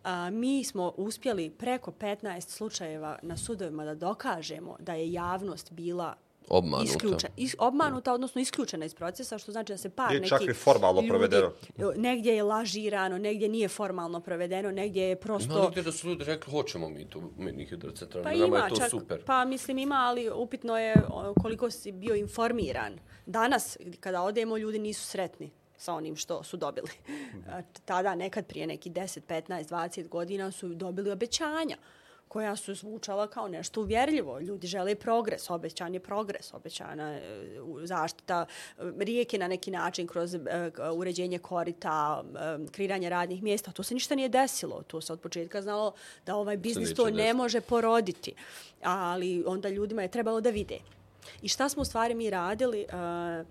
A, mi smo uspjeli preko 15 slučajeva na sudovima da dokažemo da je javnost bila Obmanuta. Isključen, is, obmanuta, odnosno isključena iz procesa, što znači da se par neki čak i formalno ljudi, provedeno. Negdje je lažirano, negdje nije formalno provedeno, negdje je prosto... Ima negdje da su ljudi rekli, hoćemo mi tu mini hidrocentralnu, Pa nama ima je to čak, super. pa mislim ima, ali upitno je koliko si bio informiran. Danas, kada odemo, ljudi nisu sretni sa onim što su dobili. A, Tada, nekad prije neki 10, 15, 20 godina su dobili obećanja koja su zvučala kao nešto uvjerljivo. Ljudi žele progres, obećan je progres, obećana e, zaštita e, rijeke na neki način kroz e, uređenje korita, kreiranje radnih mjesta. To se ništa nije desilo. To se od početka znalo da ovaj biznis to ne može poroditi. Ali onda ljudima je trebalo da vide. I šta smo u stvari mi radili? Uh,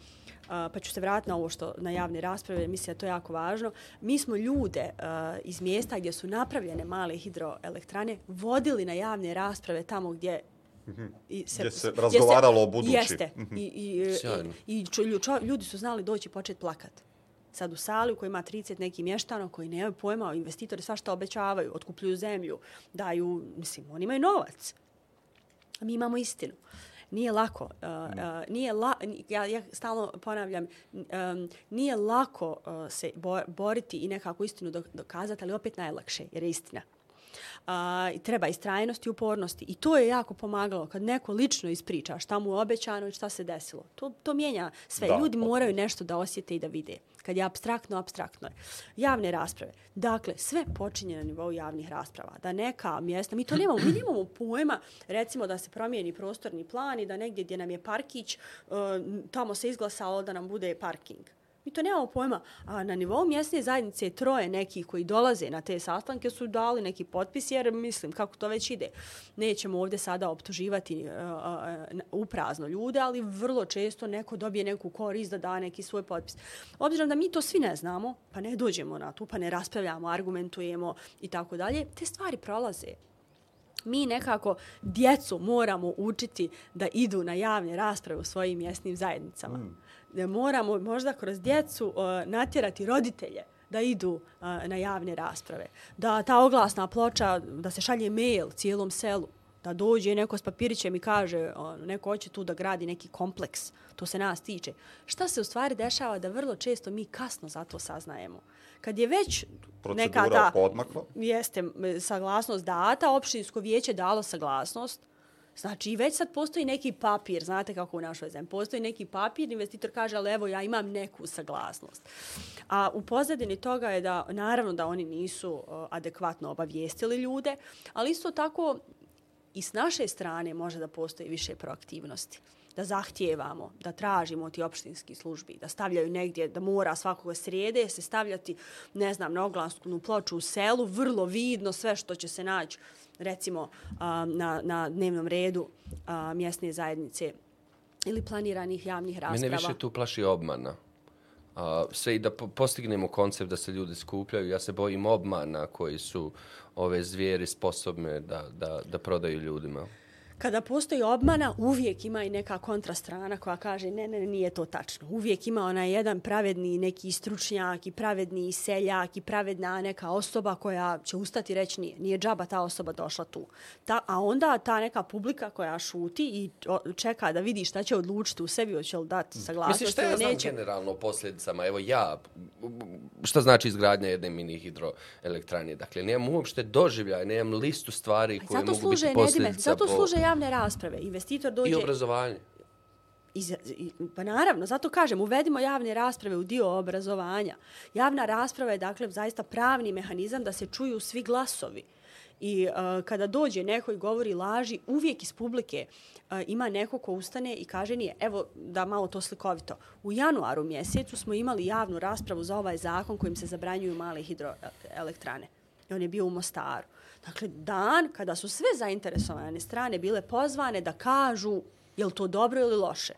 pa ću se vratiti na ovo što na javne rasprave, mislim da to je jako važno. Mi smo ljude uh, iz mjesta gdje su napravljene male hidroelektrane vodili na javne rasprave tamo gdje i Gdje se razgovaralo o budući. Jeste. I, i, Sjajno. i, i čo, čo, ljudi su znali doći i početi plakat. Sad u sali u kojoj ima 30 neki mještano koji nemaju pojma, investitori svašta obećavaju, otkupljuju zemlju, daju, mislim, oni imaju novac. A mi imamo istinu. Nije lako. Uh, uh, nije la, ja, ja stalno ponavljam, um, nije lako uh, se bo, boriti i nekako istinu dok, dokazati, ali opet najlakše, jer je istina. A, i treba istrajnosti i upornosti. I to je jako pomagalo kad neko lično ispriča šta mu je obećano i šta se desilo. To, to mijenja sve. Da, Ljudi moraju nešto da osjete i da vide. Kad je abstraktno, abstraktno je. Javne rasprave. Dakle, sve počinje na nivou javnih rasprava. Da neka mjesta, mi to nemamo, mi nemamo pojma, recimo da se promijeni prostorni plan i da negdje gdje nam je parkić, e, tamo se izglasalo da nam bude parking. Mi to nemamo pojma. A na nivou mjesne zajednice troje nekih koji dolaze na te sastanke su dali neki potpis jer mislim kako to već ide. Nećemo ovdje sada optuživati e, e, e, uh, uh, uprazno ljude, ali vrlo često neko dobije neku korist da da neki svoj potpis. Obzirom da mi to svi ne znamo, pa ne dođemo na tu, pa ne raspravljamo, argumentujemo i tako dalje, te stvari prolaze mi nekako djecu moramo učiti da idu na javne rasprave u svojim mjesnim zajednicama. Mm. Moramo možda kroz djecu uh, natjerati roditelje da idu uh, na javne rasprave. Da ta oglasna ploča, da se šalje mail cijelom selu. Da dođe neko s papirićem i kaže ono, neko hoće tu da gradi neki kompleks. To se nas tiče. Šta se u stvari dešava da vrlo često mi kasno za to saznajemo. Kad je već neka Procedura ta podmakla. jeste saglasnost data, opštinsko vijeće dalo saglasnost, Znači, već sad postoji neki papir, znate kako u našoj zemlji, postoji neki papir, investitor kaže, ali evo, ja imam neku saglasnost. A u pozadini toga je da, naravno da oni nisu uh, adekvatno obavijestili ljude, ali isto tako i s naše strane može da postoji više proaktivnosti da zahtijevamo, da tražimo od ti opštinskih službi, da stavljaju negdje, da mora svakoga srijede se stavljati, ne znam, na oglasnu ploču u selu, vrlo vidno sve što će se naći, recimo, na, na dnevnom redu mjesne zajednice ili planiranih javnih rasprava. Mene više tu plaši obmana. A, sve i da po- postignemo koncept da se ljudi skupljaju, ja se bojim obmana koji su ove zvijeri sposobne da, da, da prodaju ljudima. Kada postoji obmana, uvijek ima i neka kontrastrana koja kaže ne, ne, nije to tačno. Uvijek ima onaj jedan pravedni neki stručnjak i pravedni seljak i pravedna neka osoba koja će ustati i reći nije. Nije džaba ta osoba došla tu. Ta, a onda ta neka publika koja šuti i čeka da vidi šta će odlučiti u sebi, hoće li dati saglasnost Mislim, šta ja ili znam neće. generalno o posljedicama? Evo ja, šta znači izgradnja jedne mini hidroelektrane? Dakle, nemam uopšte doživljaj, nemam listu stvari koje mogu služe, biti Nedime, posljedica zato po... javne rasprave. Investitor dođe... I obrazovanje. I, za- i, pa naravno, zato kažem, uvedimo javne rasprave u dio obrazovanja. Javna rasprava je, dakle, zaista pravni mehanizam da se čuju svi glasovi. I uh, kada dođe neko i govori laži, uvijek iz publike uh, ima neko ko ustane i kaže nije. Evo da malo to slikovito. U januaru mjesecu smo imali javnu raspravu za ovaj zakon kojim se zabranjuju male hidroelektrane. I on je bio u Mostaru. Dakle, dan kada su sve zainteresovane strane bile pozvane da kažu je li to dobro ili loše.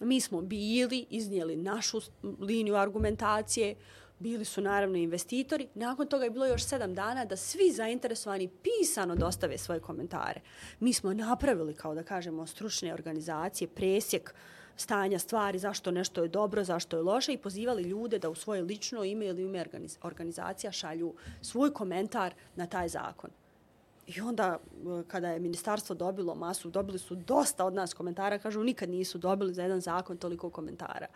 Mi smo bili, iznijeli našu liniju argumentacije, bili su naravno investitori. Nakon toga je bilo još sedam dana da svi zainteresovani pisano dostave svoje komentare. Mi smo napravili, kao da kažemo, stručne organizacije, presjek stanja stvari, zašto nešto je dobro, zašto je loše i pozivali ljude da u svoje lično ime ili ime organizacija šalju svoj komentar na taj zakon. I onda, e, kada je ministarstvo dobilo masu, dobili su dosta od nas komentara, kažu nikad nisu dobili za jedan zakon toliko komentara.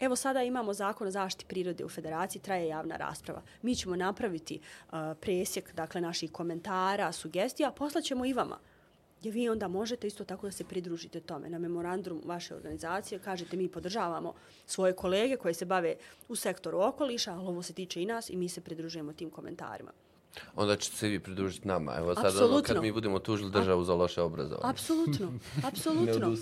Evo sada imamo zakon o zaštiti prirode u federaciji, traje javna rasprava. Mi ćemo napraviti uh, presjek dakle, naših komentara, sugestija, poslaćemo i vama. Gdje vi onda možete isto tako da se pridružite tome. Na memorandum vaše organizacije kažete mi podržavamo svoje kolege koje se bave u sektoru okoliša, ali ovo se tiče i nas i mi se pridružujemo tim komentarima. Onda ćete se vi pridružiti nama. Evo sad ono, kad mi budemo tužili državu za loše obrazovanje. Apsolutno. Apsolutno.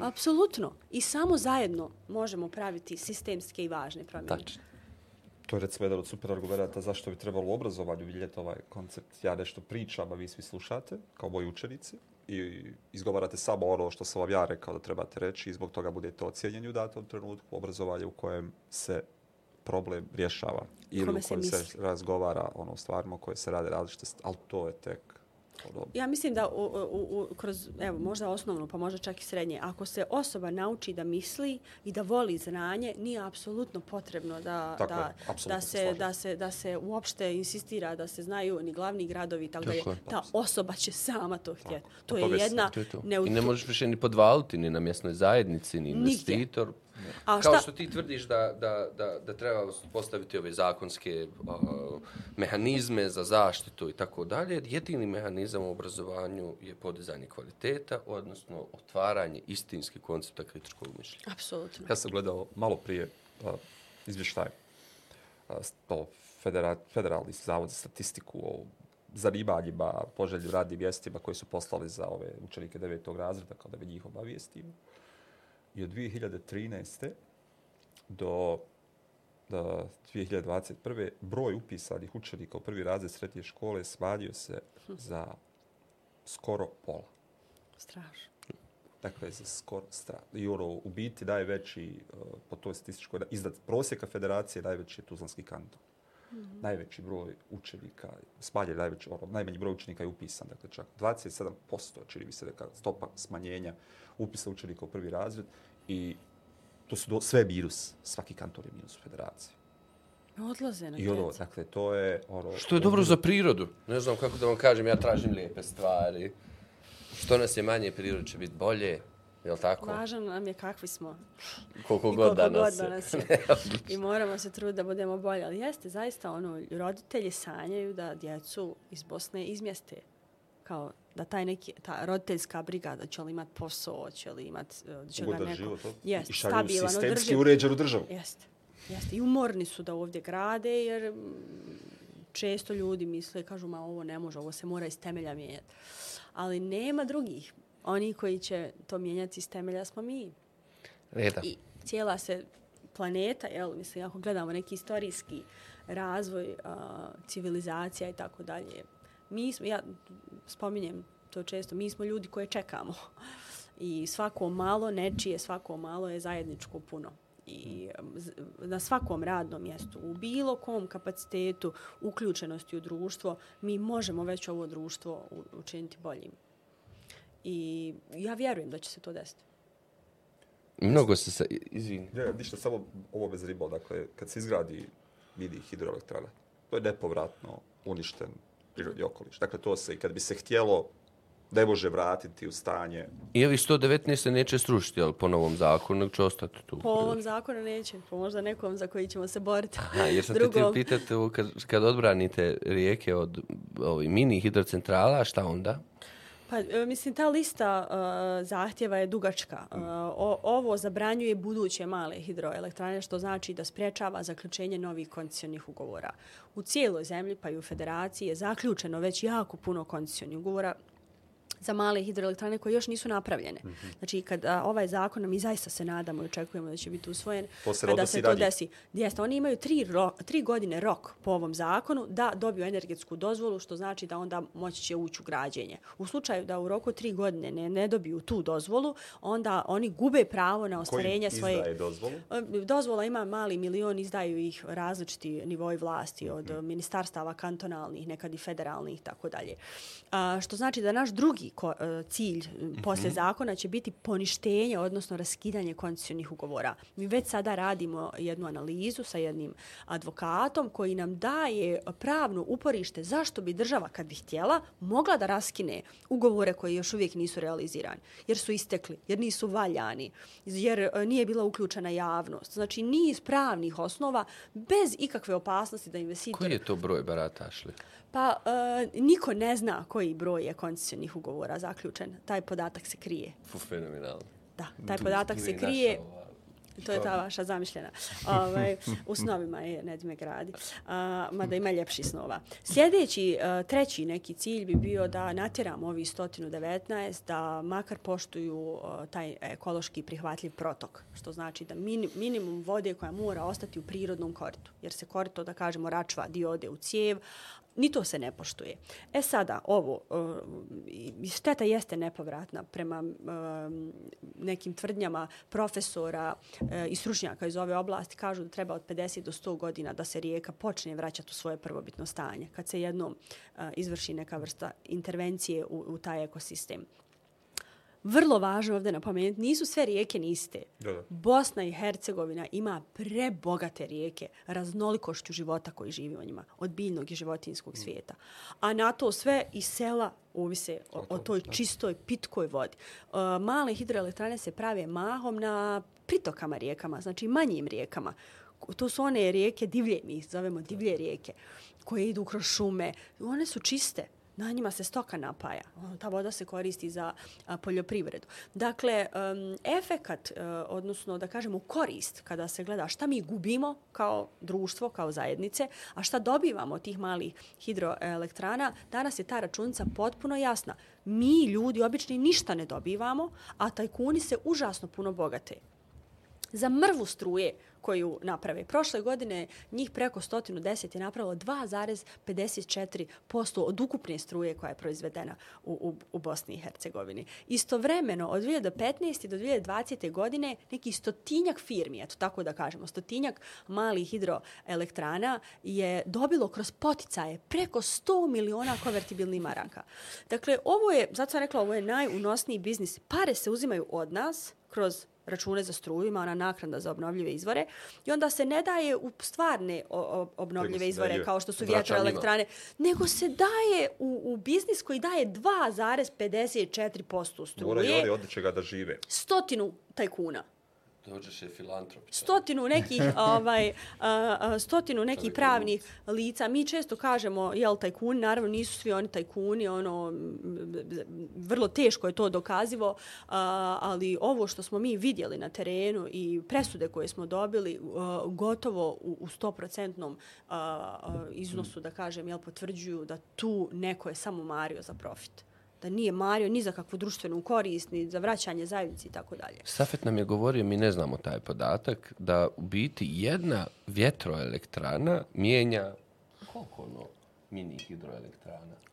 Apsolutno. I samo zajedno možemo praviti sistemske i važne promjene. Tačno. To je recimo jedan od super argumenta zašto bi trebalo u obrazovanju vidjeti ovaj koncept. Ja nešto pričam, a vi svi slušate, kao moji učenici, i izgovarate samo ono što sam vam ja rekao da trebate reći i zbog toga budete ocijenjeni u datom trenutku obrazovanja u kojem se problem rješava ili u kojem se, se razgovara ono stvarima koje se rade različite, ali to je tek. Ja mislim da u, u, u, kroz, evo, možda osnovno, pa možda čak i srednje, ako se osoba nauči da misli i da voli znanje, nije apsolutno potrebno da, tako da, da, se, da, se, da se uopšte insistira da se znaju ni glavni gradovi, tako da je, ta osoba će sama to htjeti. To, to je jedna... To je to. I ne možeš više ni podvaliti ni na mjesnoj zajednici, ni investitor. Nigdje. A Kao šta? što ti tvrdiš da, da, da, da treba postaviti ove zakonske uh, mehanizme za zaštitu i tako dalje, jedini mehanizam u obrazovanju je podizanje kvaliteta, odnosno otvaranje istinske koncepta kritičkog mišljenja. Apsolutno. Ja sam gledao malo prije uh, izvještaj uh, to federalni zavod za statistiku o zanimanjima, poželju radnim mjestima koji su poslali za ove učenike devetog razreda, kao da bi njih obavijestimo i od 2013. do, do 2021. broj upisanih učenika u prvi razred srednje škole smanjio se za skoro pola. Strašno. Dakle, za skoro strašno. I ono, u biti najveći, uh, po toj statističkoj, iznad prosjeka federacije, najveći je Tuzlanski kanton. Mm -hmm. Najveći broj učenika, smanjen najveći, ono, najmanji broj učenika je upisan. Dakle, čak 27% čini mi se da stopa smanjenja upisa učenika u prvi razred i to su do, sve virus, svaki kantor je minus u federaciji. Odlaze na I ono, dakle, to je... Ono, Što je dobro za prirodu. Ne znam kako da vam kažem, ja tražim lijepe stvari. Što nas je manje, prirod će biti bolje. Je li tako? Važan nam je kakvi smo. Koliko, god, danas god danas je. I moramo se truditi da budemo bolji. Ali jeste, zaista, ono, roditelji sanjaju da djecu iz Bosne izmjeste. Kao da taj neki, ta roditeljska briga, da će li imati posao, će li imati, da će ga neko... Život, jest, I šalju sistemski uređenu državu. Jeste. Jeste. I umorni su da ovdje grade, jer mm, često ljudi misle, kažu, ma ovo ne može, ovo se mora iz temelja mijenjati. Ali nema drugih. Oni koji će to mijenjati iz temelja smo mi. Reda. I cijela se planeta, jel, mislim, ako gledamo neki istorijski razvoj, uh, civilizacija i tako dalje, mi smo, ja spominjem to često, mi smo ljudi koje čekamo. I svako malo nečije, svako malo je zajedničko puno. I na svakom radnom mjestu, u bilo kom kapacitetu uključenosti u društvo, mi možemo već ovo društvo učiniti boljim. I ja vjerujem da će se to desiti. Mnogo se sa... Izvini. Ne, ništa, samo ovo bez ribo. Dakle, kad se izgradi mini hidroelektrana, to je nepovratno uništen prirodni okoliš. Dakle, to se, kad bi se htjelo, ne može vratiti u stanje. I ovi 119 se neće srušiti, ali po novom zakonu, nego će ostati tu. Po ovom zakonu neće, po možda nekom za koji ćemo se boriti. Aha, jer sam Drugom. te pitati, kad, kad odbranite rijeke od ovi, mini hidrocentrala, šta onda? Pa, e, mislim, ta lista uh, zahtjeva je dugačka. Uh, o, ovo zabranjuje buduće male hidroelektrane, što znači da sprečava zaključenje novih koncesionih ugovora. U cijeloj zemlji, pa i u federaciji, je zaključeno već jako puno koncesionih ugovora za male hidroelektrane koje još nisu napravljene. Mm -hmm. Znači, kada ovaj zakon, mi zaista se nadamo i očekujemo da će biti usvojen, kada se to desi. Jeste, oni imaju tri, ro, tri godine rok po ovom zakonu da dobiju energetsku dozvolu, što znači da onda moći će ući u građenje. U slučaju da u roku tri godine ne, ne dobiju tu dozvolu, onda oni gube pravo na ostvarenje svoje... Koji izdaje dozvolu? Dozvola ima mali milion, izdaju ih različiti nivoji vlasti od mm -hmm. ministarstava kantonalnih, nekad i federalnih, tako dalje. Što znači da naš drugi ko, e, cilj mm -hmm. posle zakona će biti poništenje, odnosno raskidanje koncesijnih ugovora. Mi već sada radimo jednu analizu sa jednim advokatom koji nam daje pravno uporište zašto bi država, kad bi htjela, mogla da raskine ugovore koji još uvijek nisu realizirani. Jer su istekli, jer nisu valjani, jer e, nije bila uključena javnost. Znači, niz pravnih osnova bez ikakve opasnosti da investitor... Koji je to broj barata, Ašli? Pa uh, niko ne zna koji broj je koncesijnih ugovora zaključen. Taj podatak se krije. Fu, fenomenalno. Da, taj podatak se krije. To je ta vaša zamišljena. Ovaj, u snovima je Nedime gradi. Uh, mada ima ljepši snova. Sljedeći, uh, treći neki cilj bi bio da natjeramo ovi 119 da makar poštuju uh, taj ekološki prihvatljiv protok. Što znači da min, minimum vode koja mora ostati u prirodnom koritu. Jer se korito, da kažemo, račva diode u cijev, ni to se ne poštuje. E sada, ovo, uh, šteta jeste nepovratna prema uh, nekim tvrdnjama profesora uh, i stručnjaka iz ove oblasti. Kažu da treba od 50 do 100 godina da se rijeka počne vraćati u svoje prvobitno stanje. Kad se jednom uh, izvrši neka vrsta intervencije u, u taj ekosistem vrlo važno ovdje napomenuti, nisu sve rijeke niste. Da, da. Bosna i Hercegovina ima prebogate rijeke raznolikošću života koji živi u njima, od biljnog i životinskog mm. svijeta. A na to sve i sela uvise o, o toj čistoj, pitkoj vodi. Uh, male hidroelektrane se prave mahom na pritokama rijekama, znači manjim rijekama. To su one rijeke divlje, mi zovemo divlje rijeke, koje idu kroz šume. One su čiste na njima se stoka napaja. Ono, ta voda se koristi za poljoprivredu. Dakle, um, efekat, uh, odnosno da kažemo korist, kada se gleda šta mi gubimo kao društvo, kao zajednice, a šta dobivamo od tih malih hidroelektrana, danas je ta računica potpuno jasna. Mi, ljudi, obični, ništa ne dobivamo, a tajkuni se užasno puno bogate. Za mrvu struje koju naprave. Prošle godine njih preko 110 je napravilo 2,54% od ukupne struje koja je proizvedena u, u, u Bosni i Hercegovini. Istovremeno, od 2015. do 2020. godine, neki stotinjak firmi, eto tako da kažemo, stotinjak malih hidroelektrana je dobilo kroz poticaje preko 100 miliona konvertibilnih maraka. Dakle, ovo je, zato sam rekla, ovo je najunosniji biznis. Pare se uzimaju od nas kroz račune za struju, ima ona naknada za obnovljive izvore i onda se ne daje u stvarne obnovljive izvore kao što su vjetroelektrane, nego se daje u, u biznis koji daje 2,54% struje. Moraju oni od čega da žive. Stotinu tajkuna. Dođeš je filantrop. Stotinu nekih, ovaj, stotinu nekih pravnih lica. Mi često kažemo, jel, tajkuni, naravno nisu svi oni tajkuni, ono, vrlo teško je to dokazivo, ali ovo što smo mi vidjeli na terenu i presude koje smo dobili, gotovo u, 100% uh, iznosu, da kažem, jel, potvrđuju da tu neko je samo mario za profit da nije mario ni za kakvu društvenu korist, ni za vraćanje zajednici i tako dalje. Safet nam je govorio, mi ne znamo taj podatak, da u biti jedna vjetroelektrana mijenja koliko ono mini hidroelektrana?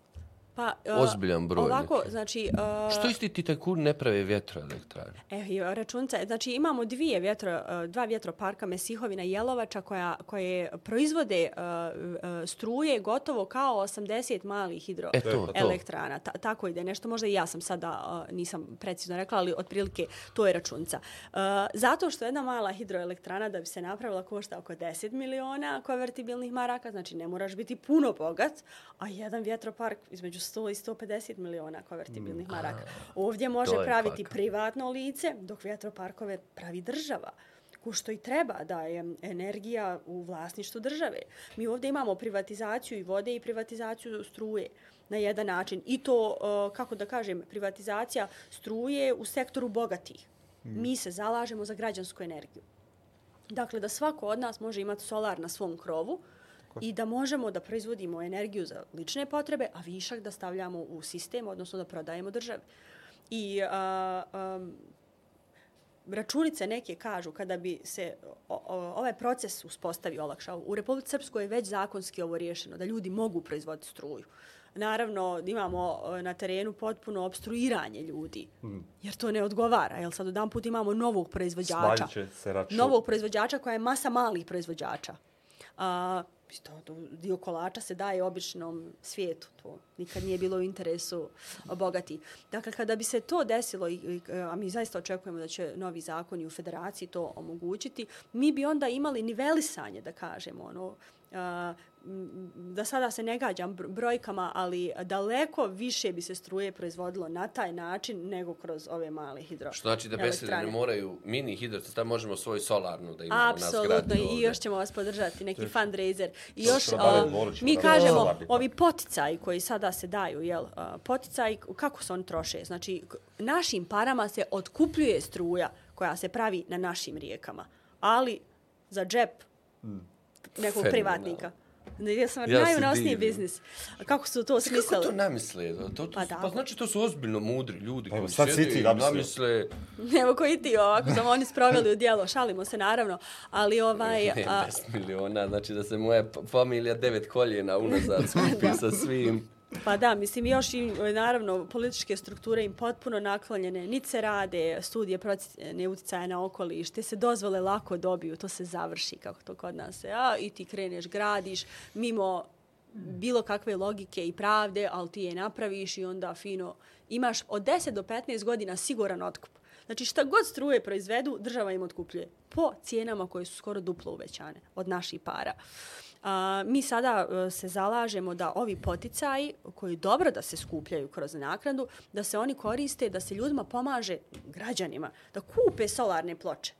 Pa, uh, Ozbiljan broj. Ovako, neki. znači... Uh, Što isti ti tajkun ne prave vjetroelektrane? E, računca, znači imamo dvije vjetro, uh, dva vjetroparka Mesihovina i Jelovača koja, koje proizvode uh, uh, struje gotovo kao 80 malih hidroelektrana. Ta, tako ide nešto, možda i ja sam sada, uh, nisam precizno rekla, ali otprilike to je računca. Uh, zato što jedna mala hidroelektrana da bi se napravila košta oko 10 miliona konvertibilnih maraka, znači ne moraš biti puno bogat, a jedan vjetropark između 100 i 150 miliona konvertibilnih mm. maraka. Ovdje može praviti kvaka. privatno lice, dok vjetroparkove pravi država ko što i treba da je energija u vlasništvu države. Mi ovdje imamo privatizaciju i vode i privatizaciju struje. na jedan način. I to, uh, kako da kažem, privatizacija struje u sektoru bogatih. Mi se zalažemo za građansku energiju. Dakle, da svako od nas može imati solar na svom krovu i da možemo da proizvodimo energiju za lične potrebe, a višak da stavljamo u sistem, odnosno da prodajemo državi. I a, a, računice neke kažu kada bi se o, o, ovaj proces uspostavio olakšao. U Republike Srpskoj je već zakonski ovo riješeno, da ljudi mogu proizvoditi struju. Naravno, imamo na terenu potpuno obstruiranje ljudi, jer to ne odgovara. Jel sad jedan put imamo novog proizvođača. Se račun. Novog proizvođača koja je masa malih proizvođača. A, isto, dio kolača se daje običnom svijetu. To nikad nije bilo u interesu bogati. Dakle, kada bi se to desilo, a mi zaista očekujemo da će novi zakoni u federaciji to omogućiti, mi bi onda imali nivelisanje, da kažemo, ono, da sada se ne gađam brojkama, ali daleko više bi se struje proizvodilo na taj način nego kroz ove male hidro. Što znači da besede ne moraju mini hidroelektrane, možemo svoju solarnu da imamo Apsolutno, na zgradi. i još ćemo vas podržati, neki fundraiser. I još, uh, mi kažemo, ovi poticaji koji sada se daju, jel, uh, poticaji, kako se oni troše? Znači, našim parama se otkupljuje struja koja se pravi na našim rijekama, ali za džep nekog privatnika. Ja sam ja najvnosniji biznis. Kako su to smislili? Kako to namisle? To, to, Pa da. pa znači to su ozbiljno mudri ljudi Pa koji sad si ti sjede i namislio. namisle... Evo koji ti ovako sam oni sproveli u dijelo, šalimo se naravno, ali ovaj... Ne, a, 10 miliona, znači da se moja p- familija devet koljena unazad skupi sa svim. Pa da, mislim još i naravno političke strukture im potpuno naklonjene, niti se rade studije procjene utjecaja na okoliš, te se dozvole lako dobiju, to se završi kako to kod nas se, a i ti kreneš, gradiš mimo bilo kakve logike i pravde, ali ti je napraviš i onda fino imaš od 10 do 15 godina siguran otkup. Znači šta god struje proizvedu, država im otkupljuje po cijenama koje su skoro duplo uvećane od naših para. A, mi sada a, se zalažemo da ovi poticaji koji je dobro da se skupljaju kroz naknadu, da se oni koriste, da se ljudima pomaže građanima, da kupe solarne ploče.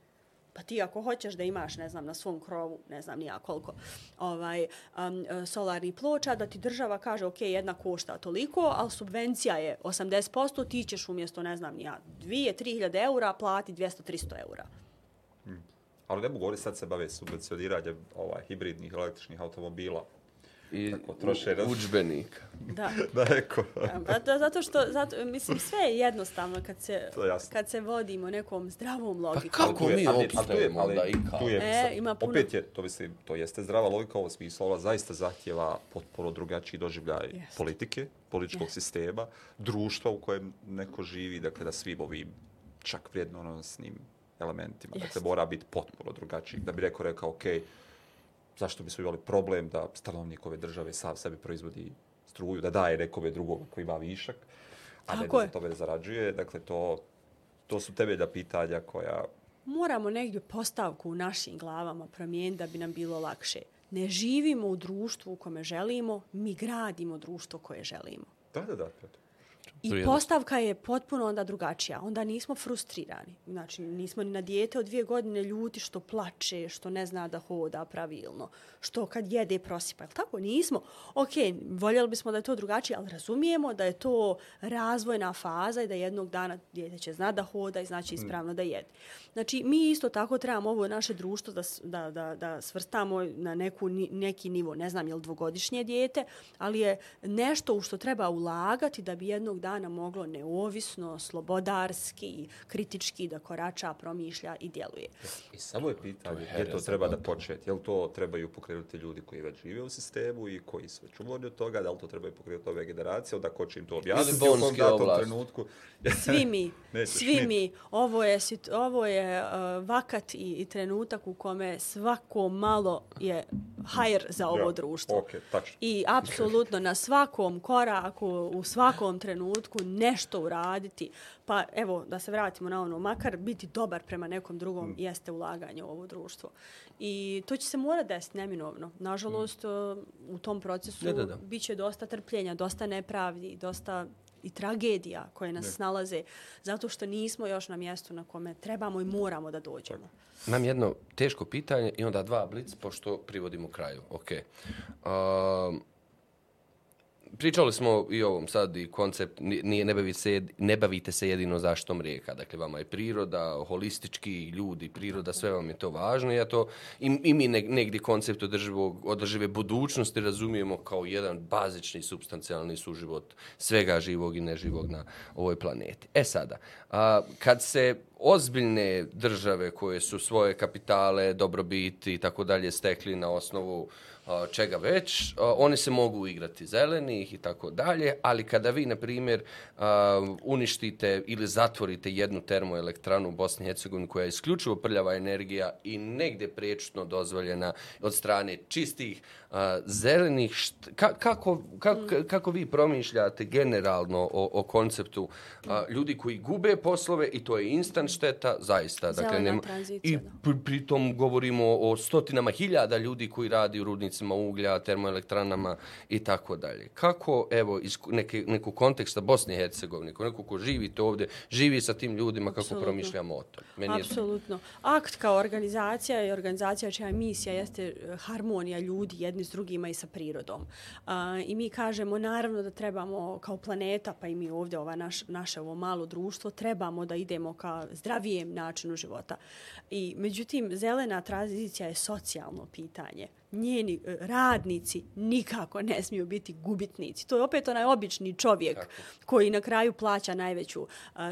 Pa ti ako hoćeš da imaš, ne znam, na svom krovu, ne znam nija koliko, ovaj, um, e, solarni ploča, da ti država kaže, ok, jedna košta toliko, ali subvencija je 80%, ti ćeš umjesto, ne znam nija, 2-3 eura plati 200-300 eura. Ali ne mogu govoriti, sad se bave subvencioniranjem ovaj, hibridnih električnih automobila. I Tako, troše udžbenika. Da. Da, eko. Pa to, zato što, zato, mislim, sve je jednostavno kad se, je kad se vodimo nekom zdravom Pa logikom. kako tu je- mi opstajemo ali onda i kao? tu je- E, sad, ima puno- Opet je, to mislim, to jeste zdrava logika u ovom smislu, ona zaista zahtjeva potpuno drugačiji doživljaj Jest. politike, političkog Jest. sistema, društva u kojem neko živi, dakle da svim ovim čak vrijednonosnim elementima. Dakle, Jest. mora biti potpuno drugačiji. Da bi neko rekao, ok, zašto bismo imali problem da stanovnik ove države sam sebi proizvodi struju, da daje nekome drugom koji ima višak, a ne Tako da je. za tome zarađuje. Dakle, to, to su temeljna pitanja koja Moramo negdje postavku u našim glavama promijeniti da bi nam bilo lakše. Ne živimo u društvu u kome želimo, mi gradimo društvo koje želimo. Da, da, da. I postavka je potpuno onda drugačija. Onda nismo frustrirani. Znači, nismo ni na dijete od dvije godine ljuti što plače, što ne zna da hoda pravilno, što kad jede prosipa. Jel tako? Nismo. Ok, voljeli bismo da je to drugačije, ali razumijemo da je to razvojna faza i da jednog dana dijete će zna da hoda i znači ispravno da jede. Znači, mi isto tako trebamo ovo naše društvo da, da, da, da svrstamo na neku, neki nivo. Ne znam je li dvogodišnje dijete, ali je nešto u što treba ulagati da bi jednog dana moglo neovisno, slobodarski, kritički da korača, promišlja i djeluje. I samo je pitanje To je gdje to treba da početi. Jel to trebaju pokrenuti ljudi koji već žive u sistemu i koji su već umorni od toga, da li to trebaju pokrenuti ove generacije, onda ko će im to objasniti u kom datom trenutku. Svi mi, svi niti. mi, ovo je, ovo je uh, vakat i, i trenutak u kome svako malo je hajr za ovo Ja, društvo. ok, tačno. I apsolutno na svakom koraku, u svakom trenutku nešto uraditi. Pa evo, da se vratimo na ono, makar biti dobar prema nekom drugom Mm. jeste ulaganje u ovo društvo. I to će se mora desiti neminovno. Nažalost, uh, u tom procesu Da, da, da. bit će dosta trpljenja, dosta nepravdi, dosta i tragedija koje nas snalaze zato što nismo još na mjestu na kome trebamo i moramo da dođemo. Imam jedno teško pitanje i onda dva blic, pošto privodimo kraju. Ok. Um, pričali smo i ovom sad i koncept, nije, ne, bavite se, ne bavite se jedino zaštom rijeka. Dakle, vama je priroda, holistički ljudi, priroda, sve vam je to važno. Ja to, i, i mi negdje koncept održivog, održive budućnosti razumijemo kao jedan bazični, substancijalni suživot svega živog i neživog na ovoj planeti. E sada, a, kad se ozbiljne države koje su svoje kapitale, dobrobiti i tako dalje stekli na osnovu čega već, oni se mogu igrati zelenih i tako dalje, ali kada vi, na primjer, uništite ili zatvorite jednu termoelektranu u Bosni i Hercegovini koja je isključivo prljava energija i negde prečutno dozvoljena od strane čistih zelenih, kako, kako, kako vi promišljate generalno o, o konceptu ljudi koji gube poslove i to je instant šteta, zaista. Dakle, nema, I pritom govorimo o stotinama hiljada ljudi koji radi u rudnici rudnicima uglja, termoelektranama i tako dalje. Kako, evo, iz neke, neku konteksta Bosne i Hercegovine, neko ko živite ovdje, živi sa tim ljudima, kako Absolutno. promišljamo o tom? Meni Apsolutno. Je... Akt kao organizacija i organizacija čija misija jeste eh, harmonija ljudi jedni s drugima i sa prirodom. Uh, I mi kažemo, naravno da trebamo kao planeta, pa i mi ovdje, ova naš, naše ovo malo društvo, trebamo da idemo ka zdravijem načinu života. I međutim, zelena tranzicija je socijalno pitanje njeni e, radnici nikako ne smiju biti gubitnici. To je opet onaj obični čovjek Tako. koji na kraju plaća najveću uh,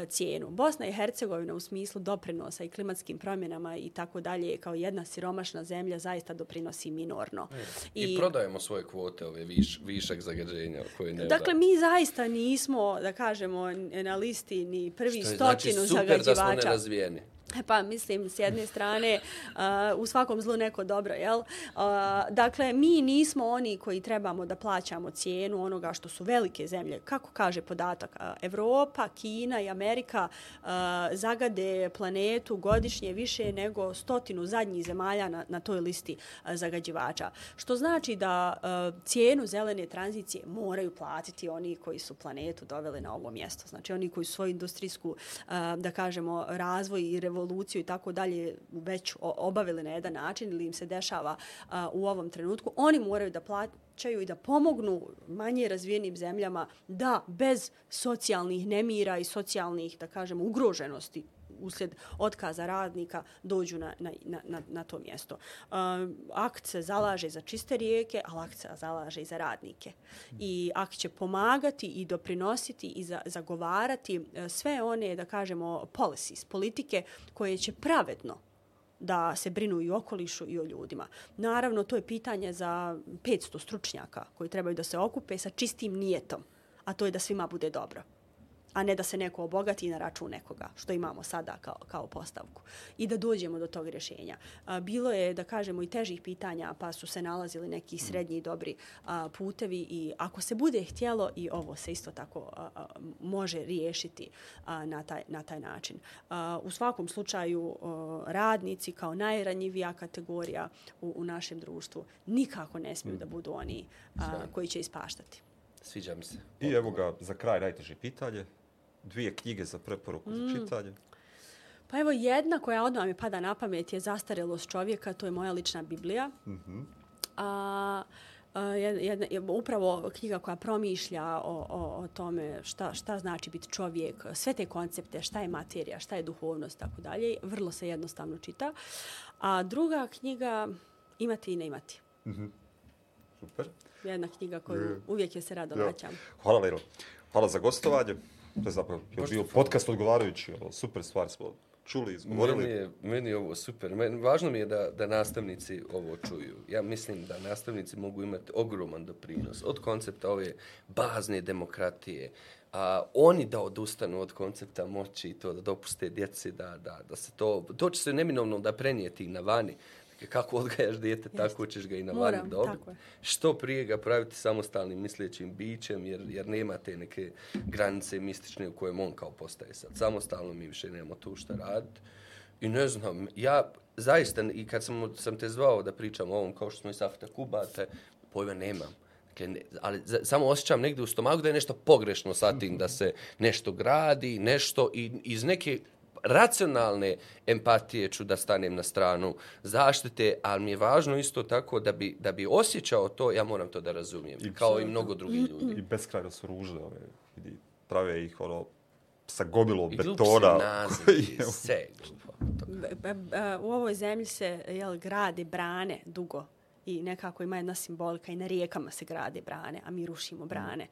cijenu. Bosna i Hercegovina u smislu doprinosa i klimatskim promjenama i tako dalje kao jedna siromašna zemlja zaista doprinosi minorno. I, I prodajemo svoje kvote, ove viš, višak zagađenja koje ne Dakle, mi zaista nismo, da kažemo, na listi ni prvi Što je, znači stotinu znači, super da smo nerazvijeni. Pa, mislim, s jedne strane, uh, u svakom zlu neko dobro, jel? Uh, dakle, mi nismo oni koji trebamo da plaćamo cijenu onoga što su velike zemlje. Kako kaže podatak? Uh, Evropa, Kina i Amerika uh, zagade planetu godišnje više nego stotinu zadnjih zemalja na, na toj listi uh, zagađivača. Što znači da uh, cijenu zelene tranzicije moraju platiti oni koji su planetu doveli na ovo mjesto. Znači, oni koji su svoju industrijsku, uh, da kažemo, razvoj i revoluciju revoluciju i tako dalje već obavili na jedan način ili im se dešava a, u ovom trenutku, oni moraju da plaćaju i da pomognu manje razvijenim zemljama da bez socijalnih nemira i socijalnih, da kažem, ugroženosti uslijed otkaza radnika dođu na, na, na, na to mjesto. Uh, akt se zalaže za čiste rijeke, ali akt se zalaže i za radnike. I akt će pomagati i doprinositi i za, zagovarati uh, sve one, da kažemo, policies, politike koje će pravedno da se brinu i o okolišu i o ljudima. Naravno, to je pitanje za 500 stručnjaka koji trebaju da se okupe sa čistim nijetom, a to je da svima bude dobro a ne da se neko obogati na račun nekoga, što imamo sada kao, kao postavku. I da dođemo do tog rješenja. Bilo je, da kažemo, i težih pitanja, pa su se nalazili neki srednji i dobri putevi i ako se bude htjelo, i ovo se isto tako može riješiti na, taj, na taj način. U svakom slučaju, radnici kao najranjivija kategorija u, u našem društvu nikako ne smiju da budu oni koji će ispaštati. Sviđa mi se. I evo ga, za kraj najteže pitanje dvije knjige za preporuku mm. za čitanje? Pa evo jedna koja odmah mi pada na pamet je Zastarelost čovjeka, to je moja lična Biblija. Mm -hmm. A, jedna, jedna, upravo knjiga koja promišlja o, o, o tome šta, šta znači biti čovjek, sve te koncepte, šta je materija, šta je duhovnost, tako dalje, vrlo se jednostavno čita. A druga knjiga, Imati i ne imati. Mm -hmm. Super. Jedna knjiga koju uvijek je se rado vraćam. Hvala, Lero. Hvala za gostovanje. To je zapravo je bio podcast odgovarajući, ovo, super stvar smo čuli, izgovorili. Meni je, meni je ovo super. Meni, važno mi je da, da nastavnici ovo čuju. Ja mislim da nastavnici mogu imati ogroman doprinos od koncepta ove bazne demokratije, a oni da odustanu od koncepta moći i to da dopuste djeci da, da, da se to, to će se neminovno da prenijeti na vani kako odgajaš dijete, Jeste. tako ćeš ga i na vani dobiti. Što prije ga praviti samostalnim mislećim bićem, jer, jer nema te neke granice mistične u kojem on kao postaje sad. Samostalno mi više nemamo tu šta raditi. I ne znam, ja zaista, i kad sam, sam te zvao da pričam o ovom, kao što smo i Safta Kubate, pojma nemam. Dakle, ne, ali za, samo osjećam negdje u stomaku da je nešto pogrešno sa tim, da se nešto gradi, nešto i iz neke racionalne empatije ću da stanem na stranu zaštite, ali mi je važno isto tako da bi, da bi osjećao to, ja moram to da razumijem, I, kao i mnogo drugih ljudi. I beskrajno su ružne ove, vidi, prave ih ono, sa gobilom I betona. sve glupo. B- b- b- u ovoj zemlji se jel, grade brane dugo i nekako ima jedna simbolika i na rijekama se grade brane, a mi rušimo brane.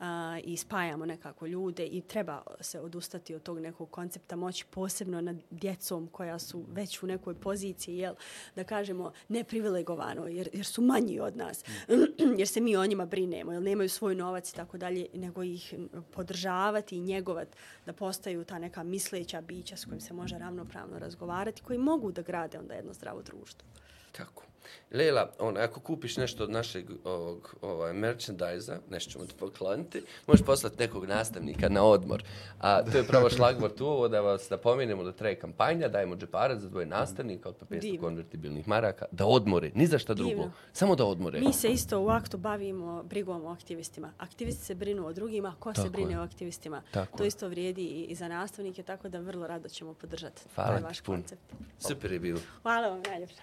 A, i spajamo nekako ljude i treba se odustati od tog nekog koncepta moći posebno nad djecom koja su već u nekoj poziciji, jel, da kažemo neprivilegovano jer, jer su manji od nas, jer se mi o njima brinemo, jer nemaju svoj novac i tako dalje, nego ih podržavati i njegovati da postaju ta neka misleća bića s kojim se može ravnopravno razgovarati, koji mogu da grade onda jedno zdravo društvo. Tako. Lela, on, ako kupiš nešto od našeg ovog, ovaj, merchandise-a, nešto ćemo ti pokloniti, možeš poslati nekog nastavnika na odmor. A to je pravo šlagvort u ovo da vas da pomenemo da traje kampanja, dajemo džeparac za dvoje nastavnika od pa 500 Divno. konvertibilnih maraka, da odmore, ni za šta drugo, Divno. samo da odmore. Mi se isto u aktu bavimo brigom o aktivistima. Aktivisti se brinu o drugima, ko Tako se brine je. o aktivistima. Tako to je. isto vrijedi i, i za nastavnike, tako da vrlo rado ćemo podržati Hvala ti vaš puno. koncept. Super je bilo. Hvala vam najljepša.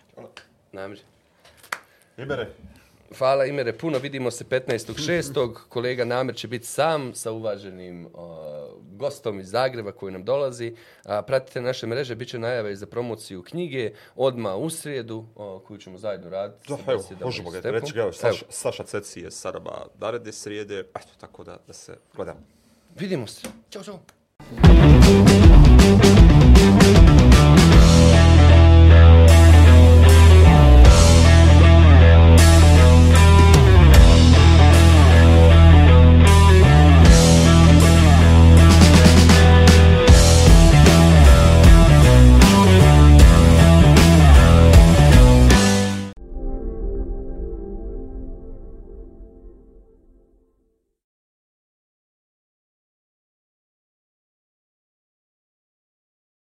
Namir. Ibere, Hvala Imere, puno vidimo se 15.6. Kolega Namir će biti sam sa uvaženim o, gostom iz Zagreba koji nam dolazi. A, pratite naše mreže, bit će najave za promociju knjige odma u srijedu o, koju ćemo zajedno raditi. da, evo, možemo ga reći, evo, Evo, Saša, Saša Ceci je Saraba naredne srijede, eto, tako da, da se gledamo. vidimo se. Ćao, čao.